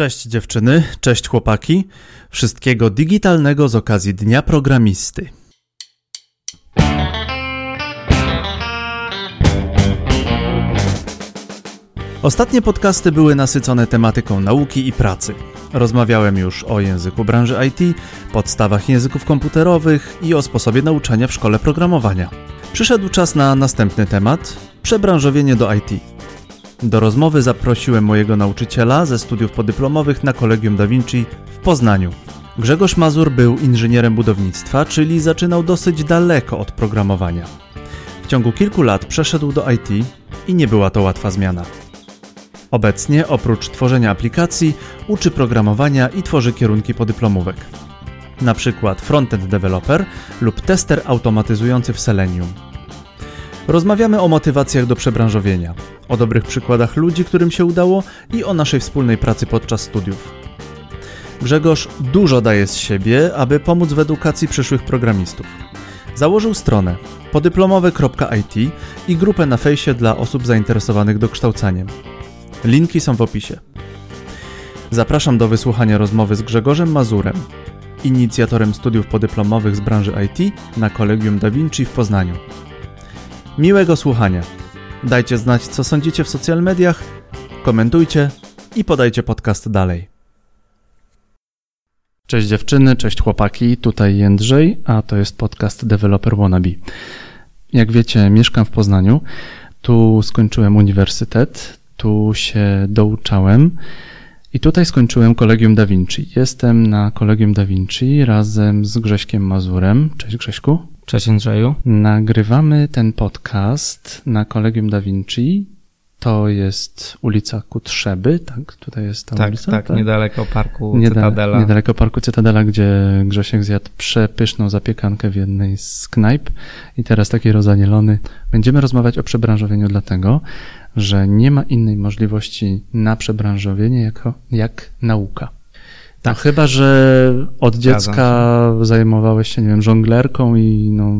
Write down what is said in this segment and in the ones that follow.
Cześć dziewczyny, cześć chłopaki. Wszystkiego digitalnego z okazji Dnia Programisty. Ostatnie podcasty były nasycone tematyką nauki i pracy. Rozmawiałem już o języku branży IT, podstawach języków komputerowych i o sposobie nauczania w szkole programowania. Przyszedł czas na następny temat przebranżowienie do IT. Do rozmowy zaprosiłem mojego nauczyciela ze studiów podyplomowych na Kolegium Da Vinci w Poznaniu. Grzegorz Mazur był inżynierem budownictwa, czyli zaczynał dosyć daleko od programowania. W ciągu kilku lat przeszedł do IT i nie była to łatwa zmiana. Obecnie, oprócz tworzenia aplikacji, uczy programowania i tworzy kierunki podyplomówek. Na przykład frontend developer lub tester automatyzujący w Selenium. Rozmawiamy o motywacjach do przebranżowienia, o dobrych przykładach ludzi, którym się udało i o naszej wspólnej pracy podczas studiów. Grzegorz dużo daje z siebie, aby pomóc w edukacji przyszłych programistów. Założył stronę podyplomowe.it i grupę na fejsie dla osób zainteresowanych dokształcaniem. Linki są w opisie. Zapraszam do wysłuchania rozmowy z Grzegorzem Mazurem, inicjatorem studiów podyplomowych z branży IT na Kolegium Da Vinci w Poznaniu. Miłego słuchania. Dajcie znać, co sądzicie w social mediach, komentujcie i podajcie podcast dalej. Cześć dziewczyny, cześć chłopaki, tutaj Jędrzej, a to jest podcast Developer Wannabe. Jak wiecie, mieszkam w Poznaniu. Tu skończyłem uniwersytet, tu się douczałem i tutaj skończyłem Kolegium Da Vinci. Jestem na Kolegium Da Vinci razem z Grześkiem Mazurem. Cześć Grześku. Cześć Andrzeju. Nagrywamy ten podcast na Kolegium Da Vinci. To jest ulica Kutrzeby, tak? Tutaj jest ta tak, ulica? Tak, niedaleko parku Nieda- Cytadela. Niedaleko parku Cytadela, gdzie Grzesiek zjadł przepyszną zapiekankę w jednej z knajp i teraz taki rozanielony. Będziemy rozmawiać o przebranżowieniu dlatego, że nie ma innej możliwości na przebranżowienie jako, jak nauka. Tak. No, chyba, że od dziecka zajmowałeś się, nie wiem, żonglerką i no,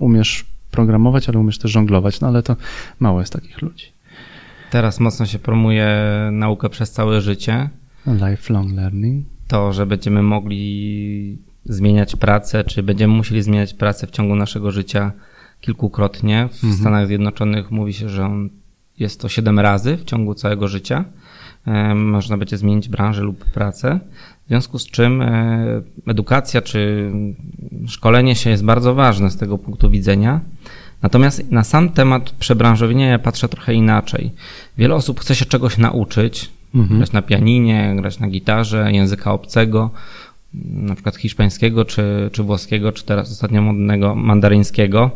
umiesz programować, ale umiesz też żonglować, no ale to mało jest takich ludzi. Teraz mocno się promuje naukę przez całe życie. Lifelong learning. To, że będziemy mogli zmieniać pracę, czy będziemy musieli zmieniać pracę w ciągu naszego życia kilkukrotnie. W mhm. Stanach Zjednoczonych mówi się, że jest to 7 razy w ciągu całego życia. Można będzie zmienić branżę lub pracę. W związku z czym e, edukacja czy szkolenie się jest bardzo ważne z tego punktu widzenia. Natomiast na sam temat przebranżowienia ja patrzę trochę inaczej. Wiele osób chce się czegoś nauczyć, mhm. grać na pianinie, grać na gitarze, języka obcego, na przykład hiszpańskiego, czy, czy włoskiego, czy teraz ostatnio modnego mandaryńskiego,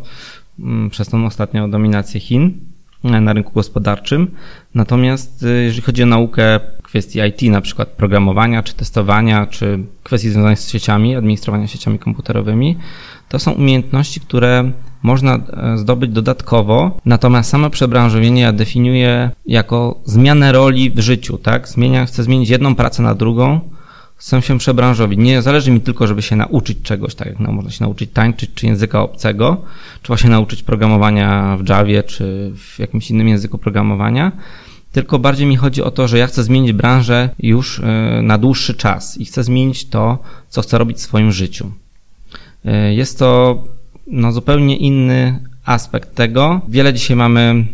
mm, przez tą ostatnią dominację Chin na rynku gospodarczym. Natomiast y, jeżeli chodzi o naukę kwestii IT, na przykład programowania, czy testowania, czy kwestii związanych z sieciami, administrowania sieciami komputerowymi, to są umiejętności, które można e, zdobyć dodatkowo, natomiast samo przebranżowienie ja definiuję jako zmianę roli w życiu, tak? Zmienia, chcę zmienić jedną pracę na drugą, chcę się przebranżowić. Nie zależy mi tylko, żeby się nauczyć czegoś, tak jak no, można się nauczyć tańczyć, czy języka obcego, czy właśnie nauczyć programowania w Javie, czy w jakimś innym języku programowania, tylko bardziej mi chodzi o to, że ja chcę zmienić branżę już e, na dłuższy czas i chcę zmienić to, co chcę robić w swoim życiu. E, jest to no, zupełnie inny aspekt tego. Wiele dzisiaj mamy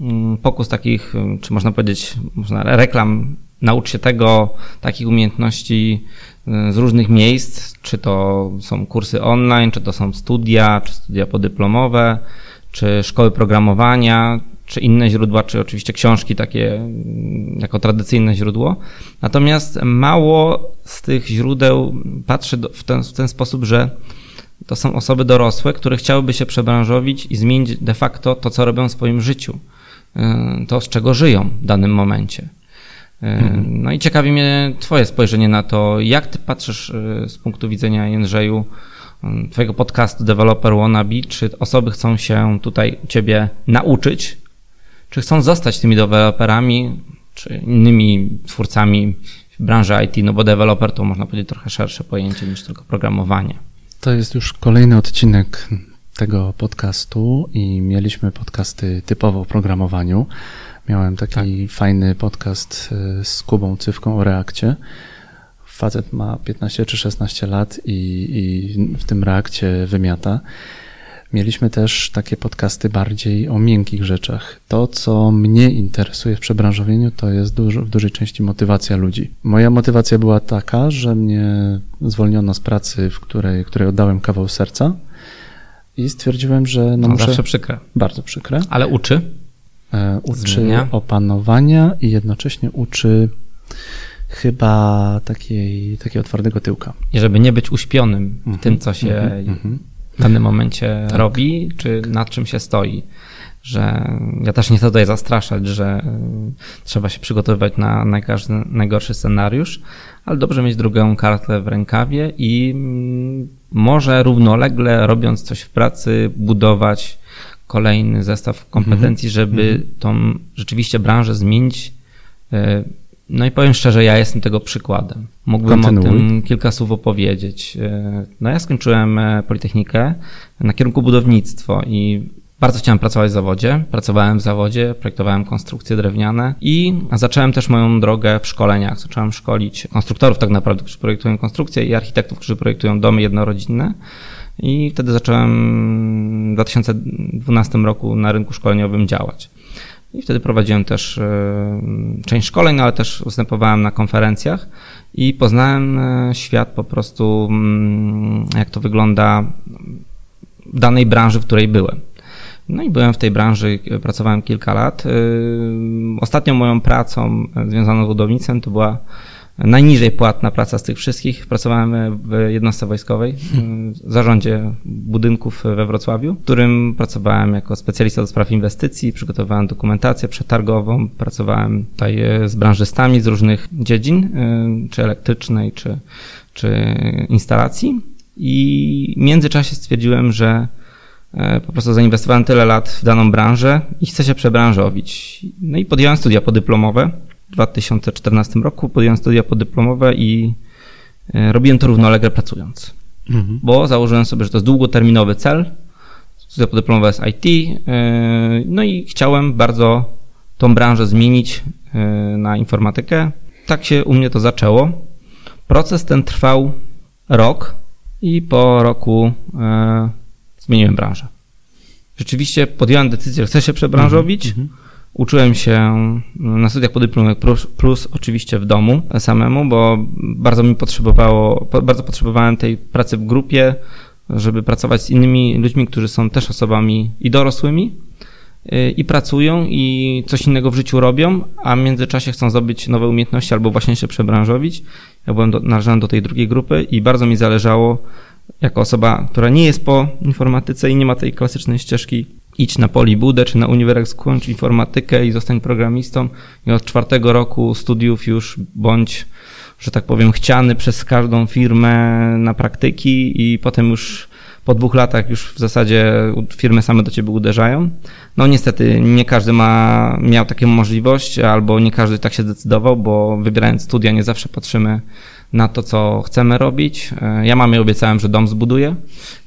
mm, pokus takich, czy można powiedzieć, można reklam, naucz się tego, takich umiejętności e, z różnych miejsc, czy to są kursy online, czy to są studia, czy studia podyplomowe, czy szkoły programowania, czy inne źródła, czy oczywiście książki takie mm, jako tradycyjne źródło. Natomiast mało z tych źródeł patrzy w ten, w ten sposób, że to są osoby dorosłe, które chciałyby się przebranżowić i zmienić de facto to, co robią w swoim życiu, y, to, z czego żyją w danym momencie. Mhm. No i ciekawi mnie Twoje spojrzenie na to, jak Ty patrzysz y, z punktu widzenia Jędrzeju, Twojego podcastu Developer Wannabe, czy osoby chcą się tutaj Ciebie nauczyć, czy chcą zostać tymi deweloperami, czy innymi twórcami w branży IT, no bo deweloper to można powiedzieć trochę szersze pojęcie niż tylko programowanie. To jest już kolejny odcinek tego podcastu i mieliśmy podcasty typowo o programowaniu. Miałem taki tak. fajny podcast e, z Kubą Cywką o reakcie. Facet ma 15 czy 16 lat i, i w tym reakcie wymiata. Mieliśmy też takie podcasty bardziej o miękkich rzeczach. To, co mnie interesuje w przebranżowieniu, to jest dużo, w dużej części motywacja ludzi. Moja motywacja była taka, że mnie zwolniono z pracy, w której, której oddałem kawał serca i stwierdziłem, że no, no muszę... Zawsze przykre. Bardzo przykre. Ale uczy? E, uczy Zmienia. opanowania i jednocześnie uczy chyba takiej, takiego twardego tyłka. I żeby nie być uśpionym w tym, co się mm -hmm, w danym momencie tak. robi, czy nad czym się stoi. Że ja też nie chcę tutaj zastraszać, że y, trzeba się przygotowywać na najgorszy, najgorszy scenariusz, ale dobrze mieć drugą kartę w rękawie i mm, może równolegle robiąc coś w pracy, budować kolejny zestaw kompetencji, mhm. żeby mhm. tą rzeczywiście branżę zmienić y, no i powiem szczerze, ja jestem tego przykładem. Mógłbym Kontynuuj. o tym kilka słów opowiedzieć. E, no ja skończyłem e, Politechnikę na kierunku budownictwo i bardzo chciałem pracować w zawodzie. Pracowałem w zawodzie, projektowałem konstrukcje drewniane i zacząłem też moją drogę w szkoleniach. Zacząłem szkolić konstruktorów tak naprawdę, którzy projektują konstrukcje i architektów, którzy projektują domy jednorodzinne. I wtedy zacząłem w 2012 roku na rynku szkoleniowym działać. I wtedy prowadziłem też e, część szkoleń, ale też występowałem na konferencjach i poznałem e, świat po prostu, mm, jak to wygląda w danej branży, w której byłem. No i byłem w tej branży, pracowałem kilka lat. E, ostatnią moją pracą związaną z budownictwem to była najniżej płatna praca z tych wszystkich. Pracowałem w jednostce wojskowej, w zarządzie budynków we Wrocławiu, w którym pracowałem jako specjalista do spraw inwestycji, przygotowałem dokumentację przetargową, pracowałem tutaj e, z branżystami z różnych dziedzin, e, czy elektrycznej, czy, czy instalacji. I w międzyczasie stwierdziłem, że e, po prostu zainwestowałem tyle lat w daną branżę i chcę się przebranżowić. No i podjąłem studia podyplomowe 2014 roku podjąłem studia podyplomowe i e, robiłem to równolegle pracując. Mhm. Bo założyłem sobie, że to jest długoterminowy cel. Studia podyplomowe z IT. E, no i chciałem bardzo tą branżę zmienić e, na informatykę. Tak się u mnie to zaczęło. Proces ten trwał rok i po roku zmieniłem branżę. Rzeczywiście podjąłem decyzję, że chcę się przebranżowić. Mhm. Uczyłem się na studiach podyplomowych plus, plus oczywiście w domu samemu, bo bardzo mi potrzebowało, bardzo potrzebowałem tej pracy w grupie, żeby pracować z innymi ludźmi, którzy są też osobami i dorosłymi y, i pracują i coś innego w życiu robią, a w międzyczasie chcą zdobyć nowe umiejętności albo właśnie się przebranżowić. Ja byłem do, należałem do tej drugiej grupy i bardzo mi zależało jako osoba, która nie jest po informatyce i nie ma tej klasycznej ścieżki idź na Polibudę czy na uniwersytet, skończ informatykę i zostań programistą i od czwartego roku studiów już bądź, że tak powiem, chciany przez każdą firmę na praktyki i potem już po dwóch latach już w zasadzie firmy same do ciebie uderzają. No niestety nie każdy ma, miał taką możliwość albo nie każdy tak się zdecydował, bo wybierając studia nie zawsze patrzymy na to, co chcemy robić. E, ja mamie obiecałem, że dom zbuduję,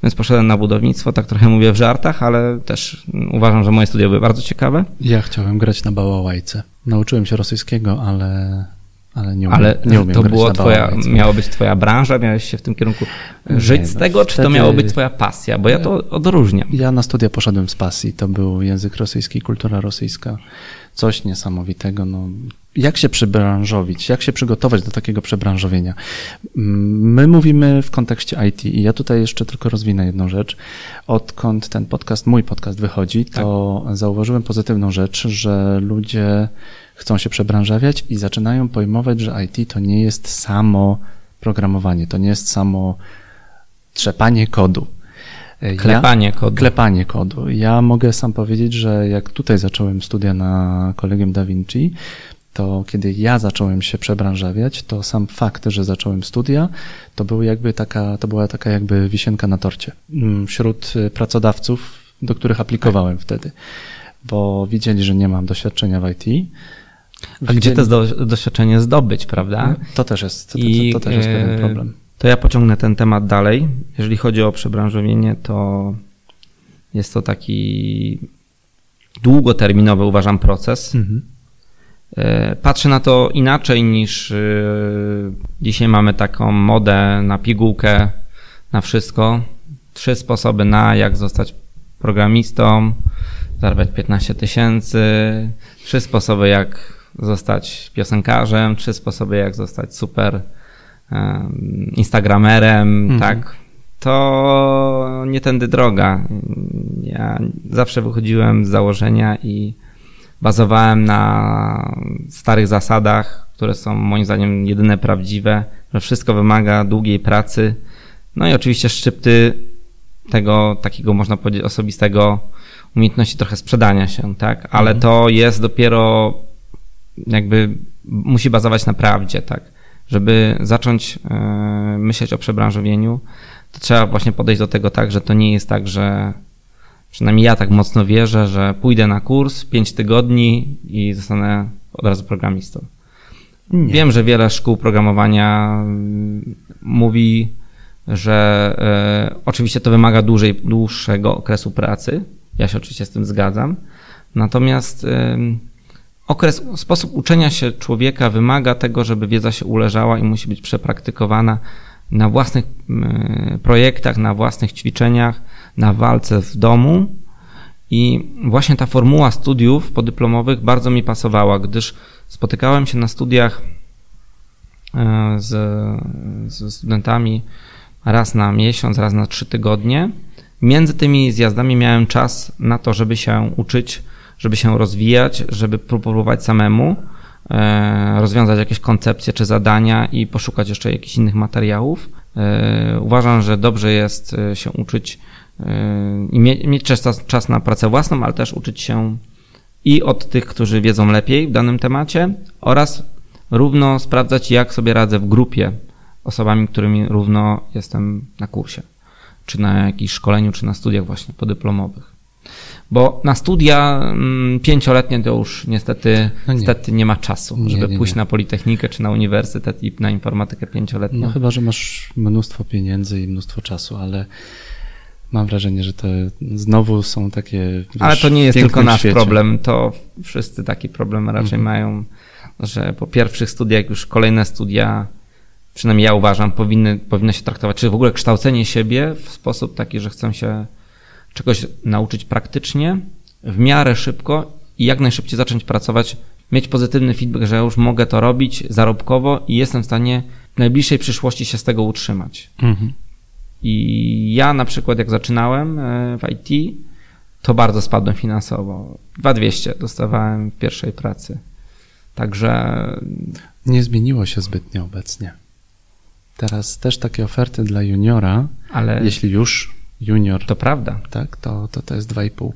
więc poszedłem na budownictwo, tak trochę mówię w żartach, ale też uważam, że moje studia były bardzo ciekawe. Ja chciałem grać na bałałajce. Nauczyłem się rosyjskiego, ale ale nie umiem, ale nie umiem to było twoja, miało być twoja branża, miałeś się w tym kierunku żyć nie, z no, tego, wtedy... czy to miało być twoja pasja? Bo ja to odróżniam. Ja na studia poszedłem z pasji. To był język rosyjski, kultura rosyjska. Coś niesamowitego. No, jak się przebranżowić, jak się przygotować do takiego przebranżowienia. My mówimy w kontekście IT i ja tutaj jeszcze tylko rozwinę jedną rzecz. Odkąd ten podcast, mój podcast wychodzi, to tak. zauważyłem pozytywną rzecz, że ludzie chcą się przebranżawiać i zaczynają pojmować, że IT to nie jest samo programowanie, to nie jest samo trzepanie kodu. Klepanie ja, kodu. Klepanie kodu. Ja mogę sam powiedzieć, że jak tutaj zacząłem studia na kolegium Da Vinci, to kiedy ja zacząłem się przebranżawiać, to sam fakt, że zacząłem studia, to był jakby taka, to była taka jakby wisienka na torcie mm, wśród y, pracodawców, do których aplikowałem tak. wtedy, bo widzieli, że nie mam doświadczenia w IT. A gdzie to doświadczenie zdobyć, prawda? To też jest, to, I, to, to też jest pewien e, problem. To ja pociągnę ten temat dalej. Jeżeli chodzi o przebranżowienie, to jest to taki długoterminowy, uważam, proces. Mhm. Patrzę na to inaczej niż dzisiaj mamy taką modę na pigułkę, na wszystko. Trzy sposoby na jak zostać programistą, zarabiać 15 tysięcy, trzy sposoby jak zostać piosenkarzem, trzy sposoby jak zostać super instagramerem, mhm. tak. To nie tędy droga. Ja zawsze wychodziłem z założenia i bazowałem na starych zasadach, które są moim zdaniem jedyne prawdziwe, że wszystko wymaga długiej pracy. No i oczywiście szczypty tego takiego, można powiedzieć, osobistego umiejętności trochę sprzedania się, tak? Ale mhm. to jest dopiero jakby musi bazować na prawdzie, tak? Żeby zacząć e, myśleć o przebranżowieniu, to trzeba właśnie podejść do tego tak, że to nie jest tak, że przynajmniej ja tak mocno wierzę, że pójdę na kurs 5 tygodni i zostanę od razu programistą. Nie. Wiem, że wiele szkół programowania mm, mówi, że e, oczywiście to wymaga dłużej, dłuższego okresu pracy. Ja się oczywiście z tym zgadzam. Natomiast okres, sposób uczenia się człowieka wymaga tego, żeby wiedza się uleżała i musi być przepraktykowana na własnych e, projektach, na własnych ćwiczeniach, na walce w domu. I właśnie ta formuła studiów podyplomowych bardzo mi pasowała, gdyż spotykałem się na studiach e, z, z studentami raz na miesiąc, raz na trzy tygodnie. Między tymi zjazdami miałem czas na to, żeby się uczyć, żeby się rozwijać, żeby próbować samemu e, rozwiązać jakieś koncepcje czy zadania i poszukać jeszcze jakichś innych materiałów. E, uważam, że dobrze jest się uczyć i mieć czas, czas na pracę własną, ale też uczyć się i od tych, którzy wiedzą lepiej w danym temacie oraz równo sprawdzać, jak sobie radzę w grupie osobami, którymi równo jestem na kursie, czy na jakimś szkoleniu, czy na studiach właśnie podyplomowych. Bo na studia mm, pięcioletnie to już niestety, no nie. niestety nie ma czasu, nie, żeby nie, pójść na Politechnikę czy na uniwersytet i na informatykę pięcioletnią. No chyba, że masz mnóstwo pieniędzy i mnóstwo czasu, ale mam wrażenie, że to znowu są takie. Wiesz, ale to nie jest tylko nasz świecie. problem, to wszyscy taki problem raczej mhm. mają, że po pierwszych studiach już kolejne studia przynajmniej ja uważam, powinny, powinno się traktować, czy w ogóle kształcenie siebie w sposób taki, że chcę się czegoś nauczyć praktycznie, w miarę szybko i jak najszybciej zacząć pracować, mieć pozytywny feedback, że już mogę to robić zarobkowo i jestem w stanie w najbliższej przyszłości się z tego utrzymać. Mhm. I ja na przykład jak zaczynałem e, w IT, to bardzo spadłem finansowo. 2200 dostawałem w pierwszej pracy. Także. Nie zmieniło się zbytnio obecnie. Teraz też takie oferty dla juniora, ale jeśli już junior. To prawda. Tak, to, to, to jest 2,5.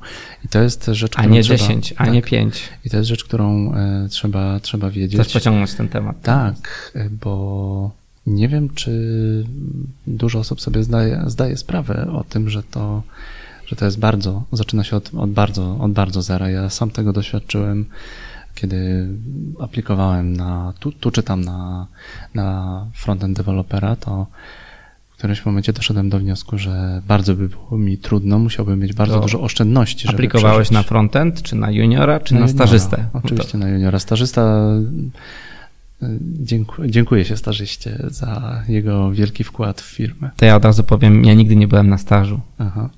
I to jest rzecz, którą A nie trzeba, 10, a tak, nie 5. I to jest rzecz, którą trzeba, trzeba wiedzieć. Chcesz pociągnąć ten temat. Tak, e, bo nie wiem, czy dużo osób sobie zdaje, zdaje sprawę o tym, że to, że to jest bardzo, zaczyna się od, od bardzo, od bardzo zera. Ja sam tego doświadczyłem kiedy aplikowałem na, tu, tu czytam na, na frontend developera, to w którymś momencie doszedłem do wniosku, że bardzo by było mi trudno, musiałbym mieć bardzo to dużo oszczędności. Aplikowałeś na frontend, czy na juniora, czy na, na stażystę? Oczywiście to... na juniora. Stażysta Dziękuję, dziękuję się starzyście za jego wielki wkład w firmę. To ja od razu powiem, ja nigdy nie byłem na stażu. Aha.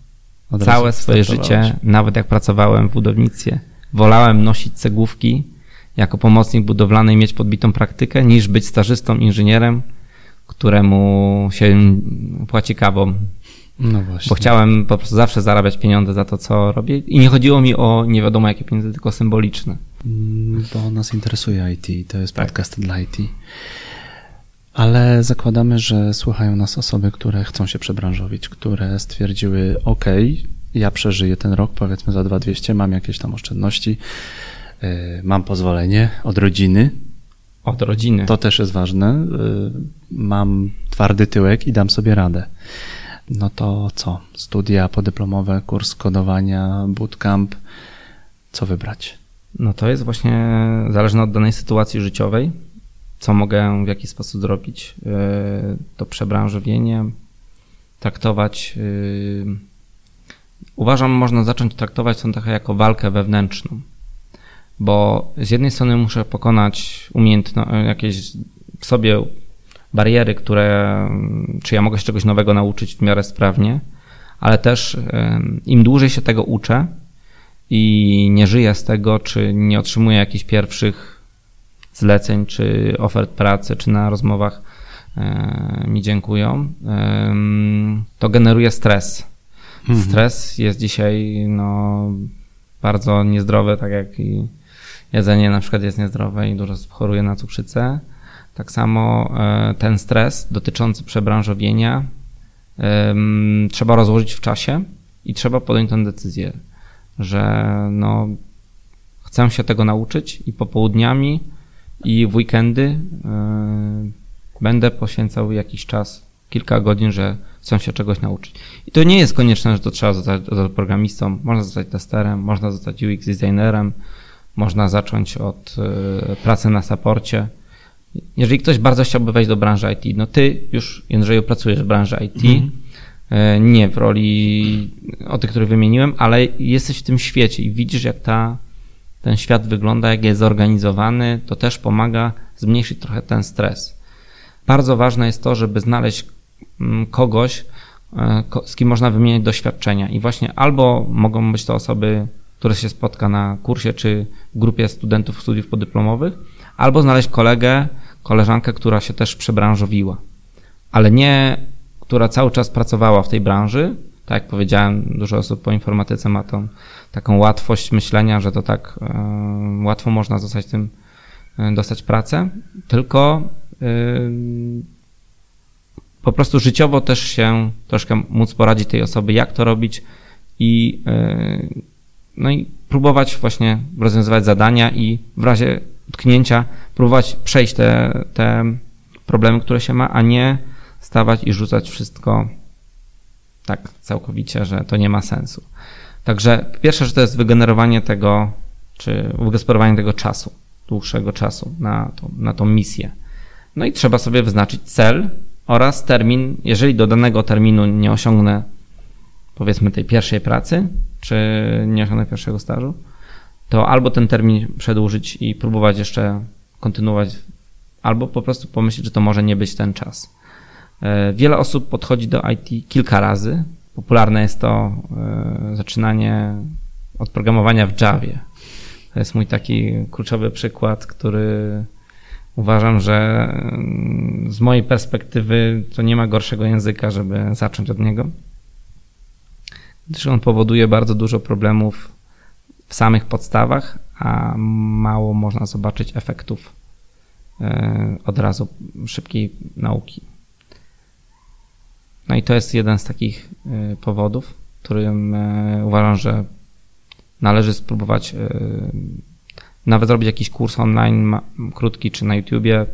Całe swoje życie, nawet jak pracowałem w budownictwie, wolałem nosić cegłówki jako pomocnik budowlany i mieć podbitą praktykę, niż być stażystą, inżynierem, któremu się płaci kawą. No właśnie. Bo chciałem po prostu zawsze zarabiać pieniądze za to, co robię. I nie chodziło mi o nie wiadomo jakie pieniądze, tylko symboliczne. Mm, bo nas interesuje IT, to jest tak. podcast dla IT. Ale zakładamy, że słuchają nas osoby, które chcą się przebranżowić, które stwierdziły: OK, ja przeżyję ten rok, powiedzmy za 2200, mam jakieś tam oszczędności, e, mam pozwolenie od rodziny. Od rodziny. To też jest ważne. E, mam twardy tyłek i dam sobie radę. No to co? Studia podyplomowe, kurs kodowania, bootcamp. Co wybrać? No to jest właśnie zależne od danej sytuacji życiowej. Co mogę w jaki sposób zrobić? E, to przebranżowienie, traktować uważam, można zacząć traktować to trochę jako walkę wewnętrzną. Bo z jednej strony muszę pokonać umiejętność, jakieś w sobie bariery, które, czy ja mogę się czegoś nowego nauczyć w miarę sprawnie, ale też im dłużej się tego uczę i nie żyję z tego, czy nie otrzymuję jakichś pierwszych zleceń, czy ofert pracy, czy na rozmowach e, mi dziękują, to generuje stres. Mhm. Stres jest dzisiaj no, bardzo niezdrowy, tak jak i jedzenie na przykład jest niezdrowe i dużo choruje na cukrzycę. Tak samo e, ten stres dotyczący przebranżowienia trzeba rozłożyć w czasie i trzeba podjąć tę decyzję, że no, chcę się tego nauczyć i popołudniami i w weekendy e, będę poświęcał jakiś czas, kilka godzin, że chcą się czegoś nauczyć. I to nie jest konieczne, że to trzeba zostać programistą, można zostać testerem, można zostać UX designerem, można zacząć od e, pracy na saporcie. Jeżeli ktoś bardzo chciałby wejść do branży IT, no ty już, Jędrzeju, pracujesz w branży IT, mhm. E, nie w roli o tych, które wymieniłem, ale jesteś w tym świecie i widzisz, jak ta, ten świat wygląda, jak jest zorganizowany, to też pomaga zmniejszyć trochę ten stres. Bardzo ważne jest to, żeby znaleźć mm, kogoś, e, z kim można wymieniać doświadczenia. I właśnie albo mogą być to osoby, które się spotka na kursie czy grupie studentów studiów podyplomowych, albo znaleźć kolegę, koleżankę, która się też przebranżowiła. Ale nie, która cały czas pracowała w tej branży. Tak jak powiedziałem, dużo osób po informatyce ma tą taką łatwość myślenia, że to tak y, łatwo można zostać tym, y, dostać pracę, tylko y, po prostu życiowo też się troszkę móc poradzić tej osoby, jak to robić i no i próbować właśnie rozwiązywać zadania i w razie utknięcia próbować przejść te, te problemy, które się ma, a nie stawać i rzucać wszystko tak całkowicie, że to nie ma sensu. Także pierwsze, że to jest wygenerowanie tego, czy wygospodarowanie tego czasu, dłuższego czasu na, na tą misję. No i trzeba sobie wyznaczyć cel oraz termin. Jeżeli do danego terminu nie osiągnę, powiedzmy, tej pierwszej pracy, czy nie osiągnę pierwszego stażu, to albo ten termin przedłużyć i próbować jeszcze kontynuować, albo po prostu pomyśleć, że to może nie być ten czas. E, wiele osób podchodzi do IT kilka razy. Popularne jest to e, zaczynanie od programowania w Javie. To jest mój taki kluczowy przykład, który uważam, że mm, z mojej perspektywy to nie ma gorszego języka, żeby zacząć od niego gdyż on powoduje bardzo dużo problemów w samych podstawach, a mało można zobaczyć efektów e, od razu szybkiej nauki. No i to jest jeden z takich e, powodów, którym e, uważam, że należy spróbować nawet zrobić jakiś kurs online krótki czy na YouTubie,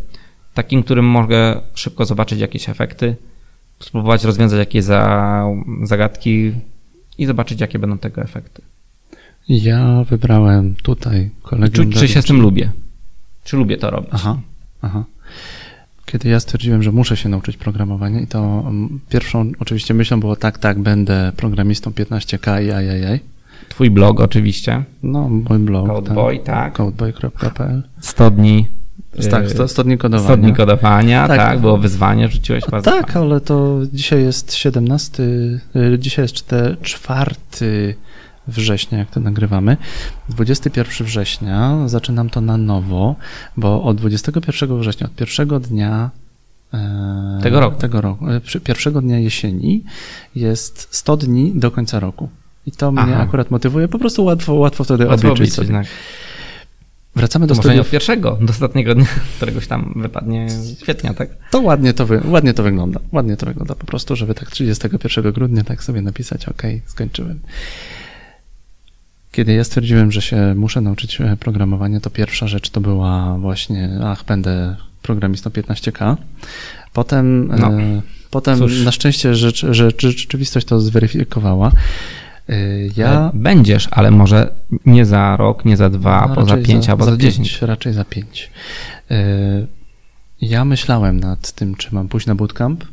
takim, którym mogę szybko zobaczyć jakieś efekty, spróbować rozwiązać jakieś zagadki, i zobaczyć, jakie będą tego efekty. Ja wybrałem tutaj kolegę. Czy, czy się z tym lubię? Czy lubię to robić? Aha, aha. Kiedy ja stwierdziłem, że muszę się nauczyć programowania i to mm, pierwszą oczywiście myślą było tak, tak, będę programistą 15K i ajajaj. Twój blog oczywiście. No, mój blog. Codeboy, tak. tak. Codeboy.pl 100 dni tak, 100, 100 dni kodowania. 100 dni kodowania, tak, tak było wyzwanie, rzuciłeś bardzo. Tak, ale to dzisiaj jest 17, y, dzisiaj jest 4 września, jak to nagrywamy. 21 września zaczynam to na nowo, bo od 21 września, od pierwszego dnia e, tego roku, tego roku e, pierwszego dnia jesieni jest 100 dni do końca roku. I to Aha. mnie akurat motywuje, po prostu łatwo, łatwo wtedy łatwo obliczyć sobie. Tak. Wracamy do studiów. od pierwszego, do ostatniego dnia, któregoś tam wypadnie kwietnia, tak? To ładnie to, wy, ładnie to wygląda. Ładnie to wygląda po prostu, żeby tak 31 grudnia tak sobie napisać, ok, skończyłem. Kiedy ja stwierdziłem, że się muszę nauczyć e, programowania, to pierwsza rzecz to była właśnie, ach, będę programistą 15K. Potem, no, e, potem na szczęście rzecz, rzecz, rzeczywistość to zweryfikowała. Y, ja... E, będziesz, ale może nie za rok, nie za dwa, no, za pięć, albo za, za dziesięć. Raczej za pięć. Ja myślałem nad tym, czy mam pójść na bootcamp,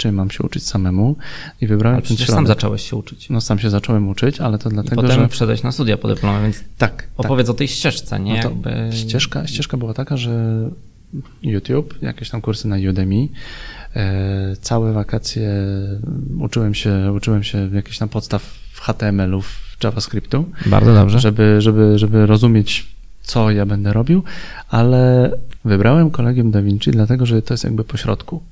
czy mam się uczyć samemu i wybrałem ale ten środek. sam zacząłeś się uczyć. No sam się zacząłem uczyć, ale to I dlatego, potem że... wszedłeś na studia podyplomowe, więc Tak, opowiedz o tej ścieżce, nie? No Jakby... ścieżka, ścieżka była taka, że YouTube, jakieś tam kursy na Udemy, e, całe wakacje uczyłem się, uczyłem się jakichś tam podstaw HTML-ów, JavaScriptu, Bardzo dobrze. żeby, żeby, żeby rozumieć, co ja będę robił, ale wybrałem kolegium Da Vinci, dlatego że to jest jakby pośrodku.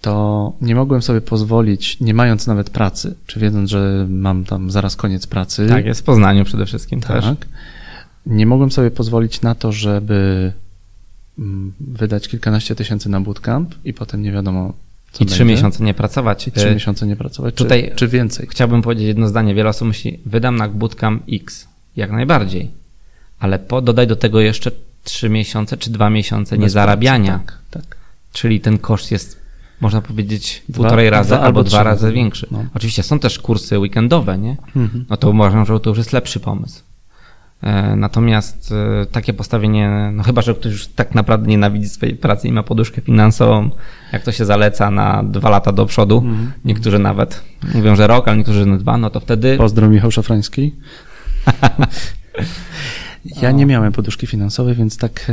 To nie mogłem sobie pozwolić, nie mając nawet pracy, czy wiedząc, że mam tam zaraz koniec pracy. Tak, jest w Poznaniu przede wszystkim też. Tak. Nie mogłem sobie pozwolić na to, żeby mm, wydać kilkanaście tysięcy na bootcamp i potem nie wiadomo, co I trzy miesiące nie pracować. I trzy E, miesiące nie pracować, tutaj- czy, czy więcej. Chciałbym powiedzieć jedno zdanie. Wiele osób myśli, wydam na bootcamp X. Jak najbardziej. Ale po, dodaj do tego jeszcze trzy miesiące czy dwa miesiące niezarabiania. Tak, tak. Czyli ten koszt jest, można powiedzieć, Dwa- półtorej razy dwa albo dwa trzy razy większy. No. Oczywiście są też kursy weekendowe, nie? Mhm. No to uważam, że to już jest lepszy pomysł. E, Natomiast e, takie postawienie, no chyba, że ktoś już tak naprawdę nienawidzi swojej pracy i ma poduszkę finansową, jak to się zaleca na dwa lata do przodu, Mhm. niektórzy nawet mówią, że rok, ale niektórzy na dwa, no to wtedy Pozdro Michał Szafrański. Ja nie miałem poduszki finansowej, więc tak, e,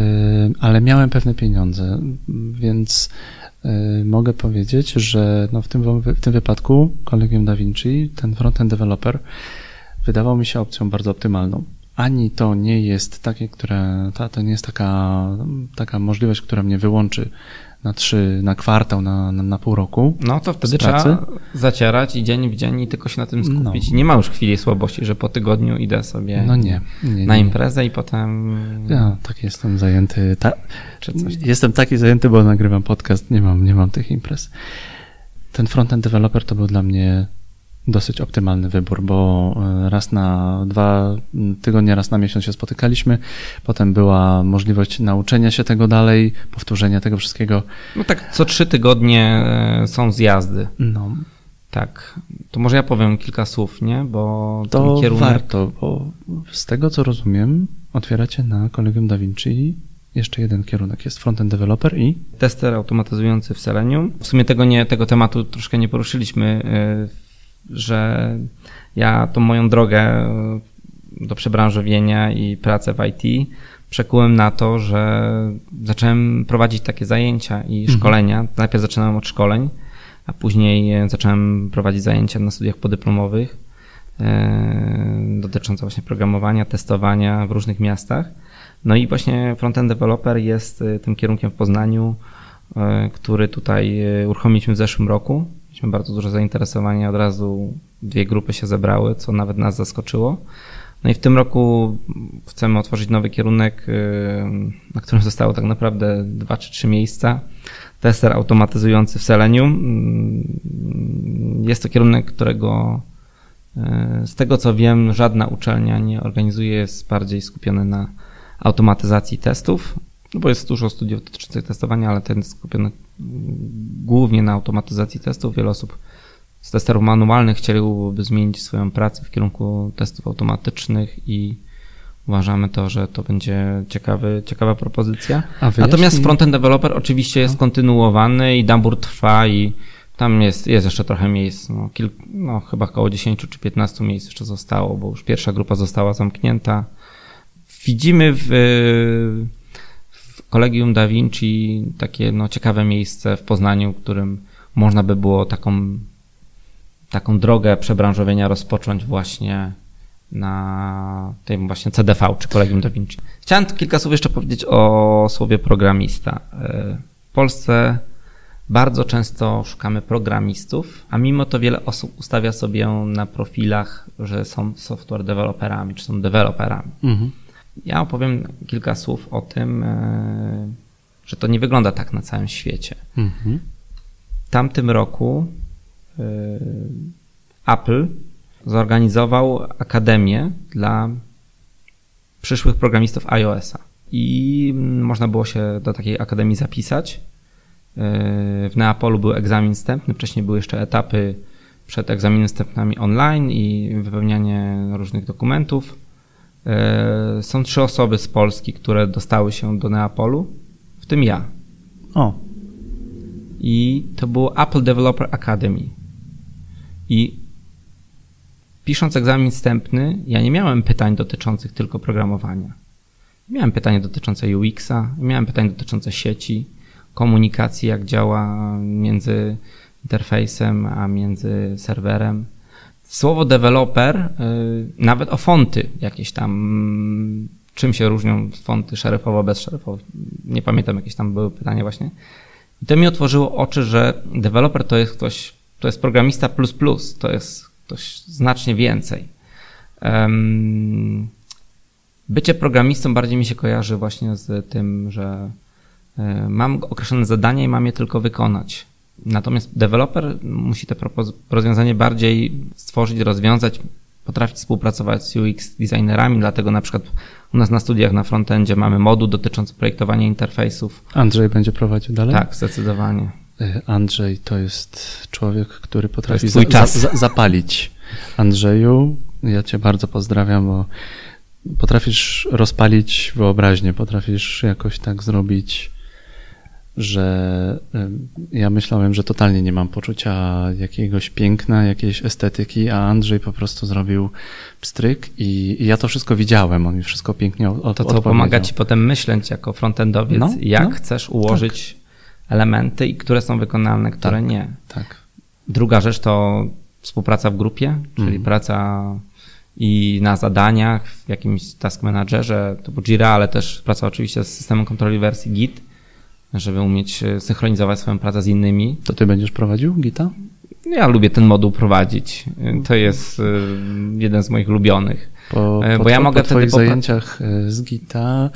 ale miałem pewne pieniądze, więc mogę powiedzieć, że no w, tym, w tym wypadku Collegium Da Vinci, ten frontend developer, wydawał mi się opcją bardzo optymalną. Ani to nie jest takie, które, ta, to nie jest taka, taka możliwość, która mnie wyłączy na trzy, na kwartał, na, na, na pół roku. No to wtedy trzeba zacierać i dzień w dzień i tylko się na tym skupić. No. Nie ma już chwili słabości, że po tygodniu idę sobie No nie, nie, na nie. imprezę i potem... Ja tak jestem zajęty. Ta, Czy coś tam. jestem taki zajęty, bo nagrywam podcast, nie mam, nie mam tych imprez. Ten frontend developer to był dla mnie dosyć optymalny wybór, bo e, raz na dwa tygodnie, raz na miesiąc się spotykaliśmy. Potem była możliwość nauczenia się tego dalej, powtórzenia tego wszystkiego. No tak, co trzy tygodnie e, są zjazdy. No, Tak. To może ja powiem kilka słów, nie? Bo to kierunek... warto, bo z tego co rozumiem, otwieracie na Collegium Da Vinci jeszcze jeden kierunek. Jest frontend developer i Tester automatyzujący w Selenium. W sumie tego, nie, tego tematu troszkę nie poruszyliśmy, y, że ja tą moją drogę y, do przebranżowienia i pracę w IT przekułem na to, że zacząłem prowadzić takie zajęcia i Mhm. szkolenia. Najpierw zaczynałem od szkoleń, a później y, zacząłem prowadzić zajęcia na studiach podyplomowych y, dotyczące właśnie programowania, testowania w różnych miastach. No i właśnie frontend developer jest tym kierunkiem w Poznaniu, który tutaj uruchomiliśmy w zeszłym roku. Mieliśmy bardzo duże zainteresowanie, od razu dwie grupy się zebrały, co nawet nas zaskoczyło. No i w tym roku chcemy otworzyć nowy kierunek, y, na którym zostało tak naprawdę dwa czy trzy miejsca. Tester automatyzujący w Selenium. Mm, Jest to kierunek, którego y, z tego co wiem, żadna uczelnia nie organizuje, jest bardziej skupiony na automatyzacji testów, no bo jest dużo studiów dotyczących testowania, ale ten jest skupiony głównie na automatyzacji testów. Wiele osób z testerów manualnych chcieliby zmienić swoją pracę w kierunku testów automatycznych i uważamy to, że to będzie ciekawy, ciekawa propozycja. Natomiast frontend developer oczywiście jest kontynuowany i Dambur trwa i tam jest, jest jeszcze trochę miejsc, no, kilk, no chyba około 10 czy 15 miejsc jeszcze zostało, bo już pierwsza grupa została zamknięta. Widzimy w, w Collegium Da Vinci takie no, ciekawe miejsce w Poznaniu, którym można by było taką, taką drogę przebranżowienia rozpocząć właśnie na tym właśnie CDV, czy Collegium Da Vinci. Chciałem kilka słów jeszcze powiedzieć o słowie programista. W Polsce bardzo często szukamy programistów, a mimo to wiele osób ustawia sobie na profilach, że są software deweloperami, czy są deweloperami. Mhm. Ja opowiem kilka słów o tym, e, że to nie wygląda tak na całym świecie. Mhm. W tamtym roku e, Apple zorganizował akademię dla przyszłych programistów iOS-a. I mm, można było się do takiej akademii zapisać. E, W Neapolu był egzamin wstępny, wcześniej były jeszcze etapy przed egzaminem wstępnymi online i wypełnianie różnych dokumentów. E, Są trzy osoby z Polski, które dostały się do Neapolu, w tym ja. O, i to było Apple Developer Academy. I pisząc egzamin wstępny, ja nie miałem pytań dotyczących tylko programowania. Miałem pytania dotyczące UX-a, miałem pytania dotyczące sieci, komunikacji, jak działa między interfejsem a między serwerem. Słowo developer, y, nawet o fonty jakieś tam, czym się różnią fonty szeryfowo, bez szeryfowo. Nie pamiętam, jakieś tam były pytania właśnie. I to mi otworzyło oczy, że deweloper to jest ktoś, to jest programista plus plus, to jest ktoś znacznie więcej. Bycie programistą bardziej mi się kojarzy właśnie z tym, że e, mam określone zadanie i mam je tylko wykonać. Natomiast deweloper musi te rozwiązanie bardziej stworzyć, rozwiązać, potrafić współpracować z UX designerami, dlatego na przykład u nas na studiach na frontendzie mamy moduł dotyczący projektowania interfejsów. Andrzej będzie prowadził dalej? Tak, zdecydowanie. E, Andrzej to jest człowiek, który potrafi za, za, zapalić. Andrzeju, ja cię bardzo pozdrawiam, bo potrafisz rozpalić wyobraźnię, potrafisz jakoś tak zrobić, że ja myślałem, że totalnie nie mam poczucia jakiegoś piękna, jakiejś estetyki, a Andrzej po prostu zrobił pstryk i, i ja to wszystko widziałem, on mi wszystko pięknie od, To, co pomaga ci potem myśleć jako frontendowiec, no, jak no, chcesz ułożyć tak. elementy i które są wykonalne, które tak, nie. Tak. Druga rzecz to współpraca w grupie, czyli mm. praca i na zadaniach, w jakimś task managerze typu Jira, ale też praca oczywiście z systemem kontroli wersji Git, żeby umieć e, synchronizować swoją pracę z innymi. To ty będziesz prowadził Gita? Ja lubię ten moduł prowadzić. E, to jest e, jeden z moich ulubionych. Po, bo po, ja mogę po twoich zajęciach z Gita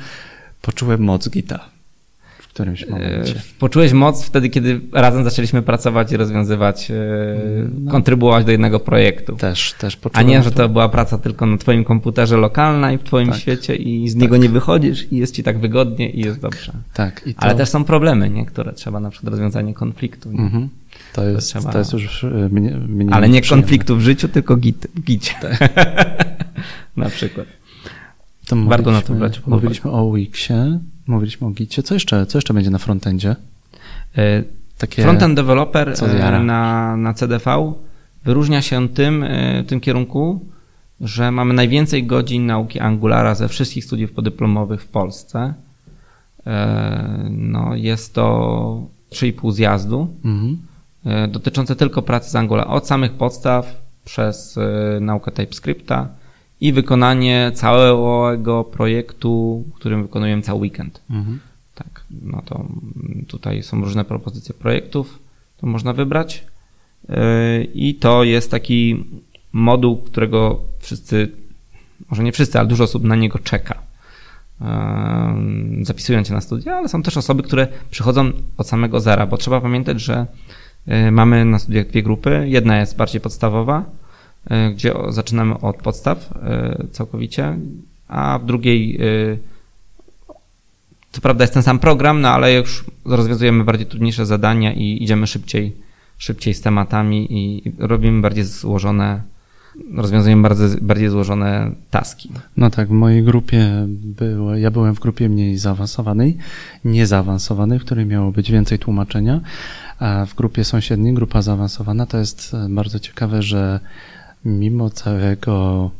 poczułem moc Gita którymś e, momencie. Poczułeś moc wtedy, kiedy razem zaczęliśmy pracować i rozwiązywać, e, no. kontrybuować do jednego projektu. Też, też poczułem. A nie, że to była praca tylko na twoim komputerze lokalna i w twoim tak. świecie i z tak. niego nie wychodzisz i jest ci tak wygodnie i jest dobrze. Tak. To... Ale też są problemy, nie? które trzeba na przykład rozwiązanie konfliktu. Mhm. To jest, to, trzeba... to jest już e, mnie, mnie Ale nie konfliktu w życiu, tylko git, gicie. Tak. na przykład. To Warto na to brać Mówiliśmy o Wixie, mówiliśmy o Gicie. Co jeszcze, co jeszcze będzie na frontendzie? E, Takie Frontend developer e, na, na CDV wyróżnia się tym, e, w tym kierunku, że mamy najwięcej godzin nauki Angulara ze wszystkich studiów podyplomowych w Polsce. No, jest to 3,5 zjazdu mhm. dotyczące tylko pracy z Angular. Od samych podstaw przez naukę TypeScripta, i wykonanie całego projektu, którym wykonujemy cały weekend. Mhm. Tak, no to tutaj są różne propozycje projektów, to można wybrać. Yy, I to jest taki moduł, którego wszyscy, może nie wszyscy, ale dużo osób na niego czeka. Yy, zapisują się na studia, ale są też osoby, które przychodzą od samego zera, bo trzeba pamiętać, że yy, mamy na studiach dwie grupy. Jedna jest bardziej podstawowa, gdzie zaczynamy od podstaw e, całkowicie, a w drugiej e, co prawda jest ten sam program, no ale już rozwiązujemy bardziej trudniejsze zadania i idziemy szybciej, szybciej z tematami i robimy bardziej złożone, rozwiązujemy bardziej złożone taski. No tak, w mojej grupie było, ja byłem w grupie mniej zaawansowanej, niezaawansowanej, w której miało być więcej tłumaczenia, a w grupie sąsiedniej, grupa zaawansowana, to jest bardzo ciekawe, że mimo całego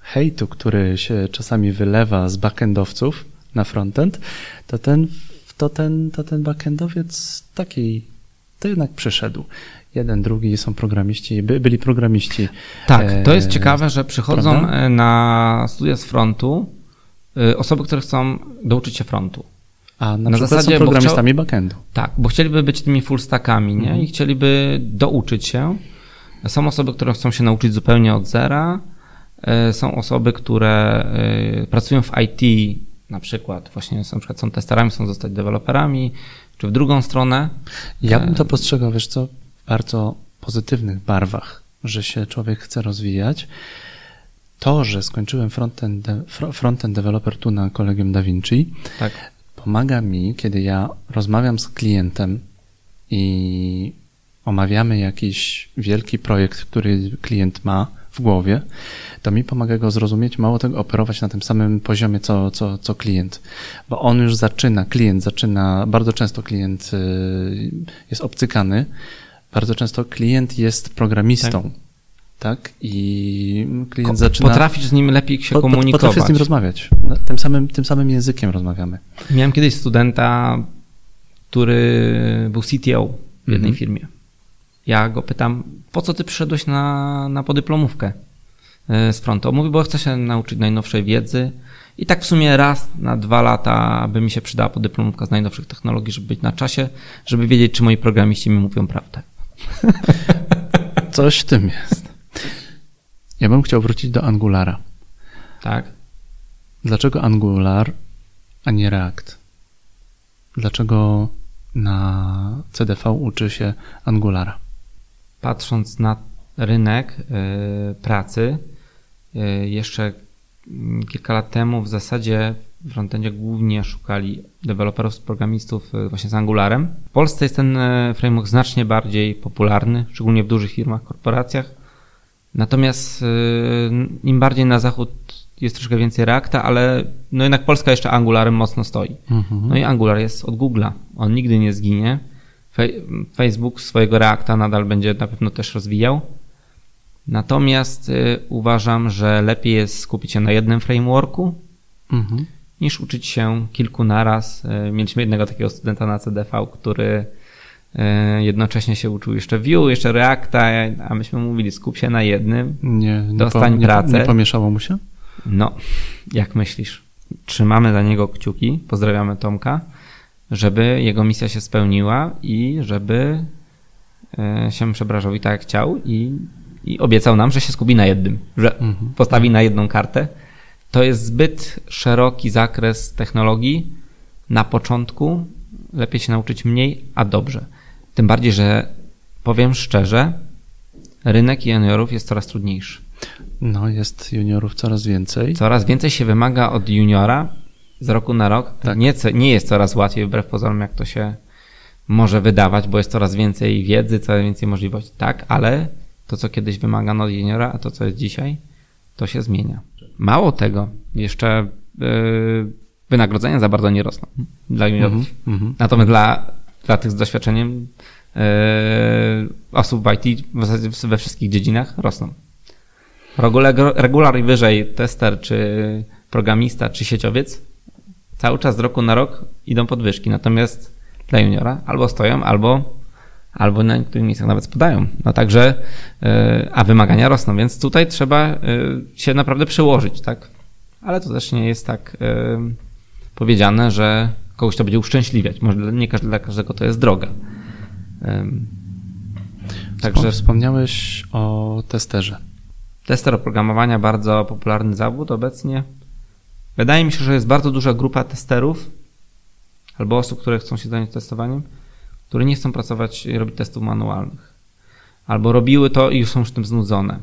hejtu, który się czasami wylewa z backendowców na frontend, to ten, to ten, to ten backendowiec taki, to jednak przyszedł. Jeden, drugi są programiści, by, byli programiści. Tak, to jest e, ciekawe, że przychodzą prawda? E, na studia z frontu e, osoby, które chcą douczyć się frontu. A na, na zasadzie są programistami chciał, backendu. Tak, bo chcieliby być tymi full stackami, nie? Mhm. I chcieliby douczyć się. Są osoby, które chcą się nauczyć zupełnie od zera. E, są osoby, które e, pracują w IT, na przykład właśnie są, na przykład są testerami, chcą zostać deweloperami, czy w drugą stronę. Ja bym to postrzegał, wiesz co, w bardzo pozytywnych barwach, że się człowiek chce rozwijać. To, że skończyłem frontend, frontend developer tu na kolegium Da Vinci, tak. pomaga mi, kiedy ja rozmawiam z klientem i omawiamy jakiś wielki projekt, który klient ma w głowie, to mi pomaga go zrozumieć, mało tego operować na tym samym poziomie, co, co, co klient. Bo on już zaczyna, klient zaczyna, bardzo często klient y, jest obcykany, bardzo często klient jest programistą. Tak. tak? I klient zaczyna. Potrafisz z nim lepiej się komunikować. Potrafię z nim rozmawiać. Tym samym, tym samym językiem rozmawiamy. Miałem kiedyś studenta, który był CTO w jednej mhm. firmie. Ja go pytam, po co ty przyszedłeś na, na podyplomówkę e, z frontu? Mówi, bo chcę się nauczyć najnowszej wiedzy. I tak w sumie raz na dwa lata by mi się przydała podyplomówka z najnowszych technologii, żeby być na czasie, żeby wiedzieć, czy moi programiści mi mówią prawdę. Coś w tym jest. Ja bym chciał wrócić do Angulara. Tak. Dlaczego Angular, a nie React? Dlaczego na CDV uczy się Angulara? Patrząc na rynek y, pracy, y, jeszcze kilka lat temu w zasadzie w frontendzie głównie szukali deweloperów, programistów y, właśnie z Angularem. W Polsce jest ten framework znacznie bardziej popularny, szczególnie w dużych firmach, korporacjach. Natomiast im bardziej na zachód jest troszkę więcej Reacta, ale no jednak Polska jeszcze Angularem mocno stoi. Mhm. No i Angular jest od Google'a. On nigdy nie zginie. Facebook swojego Reacta nadal będzie na pewno też rozwijał. Natomiast y, uważam, że lepiej jest skupić się na jednym frameworku, mhm. niż uczyć się kilku naraz. Y, mieliśmy jednego takiego studenta na CDV, który y, jednocześnie się uczył jeszcze Vue, jeszcze Reacta, a myśmy mówili skup się na jednym, nie, nie dostań po, pracę. Nie, nie pomieszało mu się? No, jak myślisz? Trzymamy za niego kciuki, pozdrawiamy Tomka, żeby jego misja się spełniła i żeby e, się przebranżowi tak jak chciał i, i obiecał nam, że się skupi na jednym, że mhm. postawi na jedną kartę. To jest zbyt szeroki zakres technologii. Na początku lepiej się nauczyć mniej, a dobrze. Tym bardziej, że powiem szczerze, rynek juniorów jest coraz trudniejszy. No, jest juniorów coraz więcej. Coraz więcej się wymaga od juniora z roku na rok. Tak. Nie, nie jest coraz łatwiej, wbrew pozorom, jak to się może wydawać, bo jest coraz więcej wiedzy, coraz więcej możliwości. Tak, ale to, co kiedyś wymagano od juniora, a to, co jest dzisiaj, to się zmienia. Mało tego, jeszcze yy, wynagrodzenia za bardzo nie rosną dla juniorów. Mm -hmm. Natomiast dla, dla tych z doświadczeniem yy, osób w IT w we wszystkich dziedzinach rosną. Regular wyżej tester, czy programista, czy sieciowiec cały czas z roku na rok idą podwyżki. Natomiast dla juniora albo stoją, albo, albo na niektórych miejscach nawet spadają. No także, e, a wymagania rosną, więc tutaj trzeba e, się naprawdę przełożyć, tak? Ale to też nie jest tak e, powiedziane, że kogoś to będzie uszczęśliwiać. Może nie dla każdego to jest droga. Także wspomniałeś o testerze. Tester oprogramowania, bardzo popularny zawód obecnie. Wydaje mi się, że jest bardzo duża grupa testerów albo osób, które chcą się zająć testowaniem, które nie chcą pracować i robić testów manualnych. Albo robiły to i już są już tym znudzone.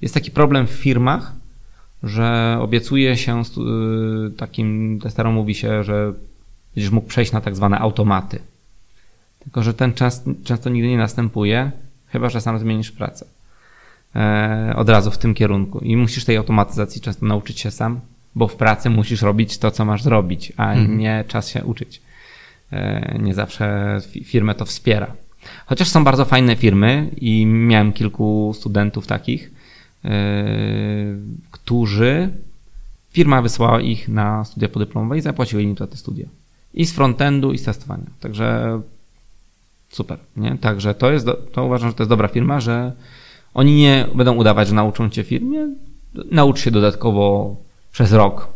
Jest taki problem w firmach, że obiecuje się y, takim testerom, mówi się, że będziesz mógł przejść na tak zwane automaty. Tylko, że ten czas często nigdy nie następuje, chyba że sam zmienisz pracę. E, od razu w tym kierunku. I musisz tej automatyzacji często nauczyć się sam, bo w pracy musisz robić to, co masz zrobić, a mhm. nie czas się uczyć. E, nie zawsze firmę to wspiera. Chociaż są bardzo fajne firmy i miałem kilku studentów takich, e, którzy firma wysłała ich na studia podyplomowe i zapłaciły im za te studia. I z frontendu, i z testowania. Także super, nie? Także to jest, do, to uważam, że to jest dobra firma, że oni nie będą udawać, że nauczą cię firmie. Naucz się dodatkowo przez rok.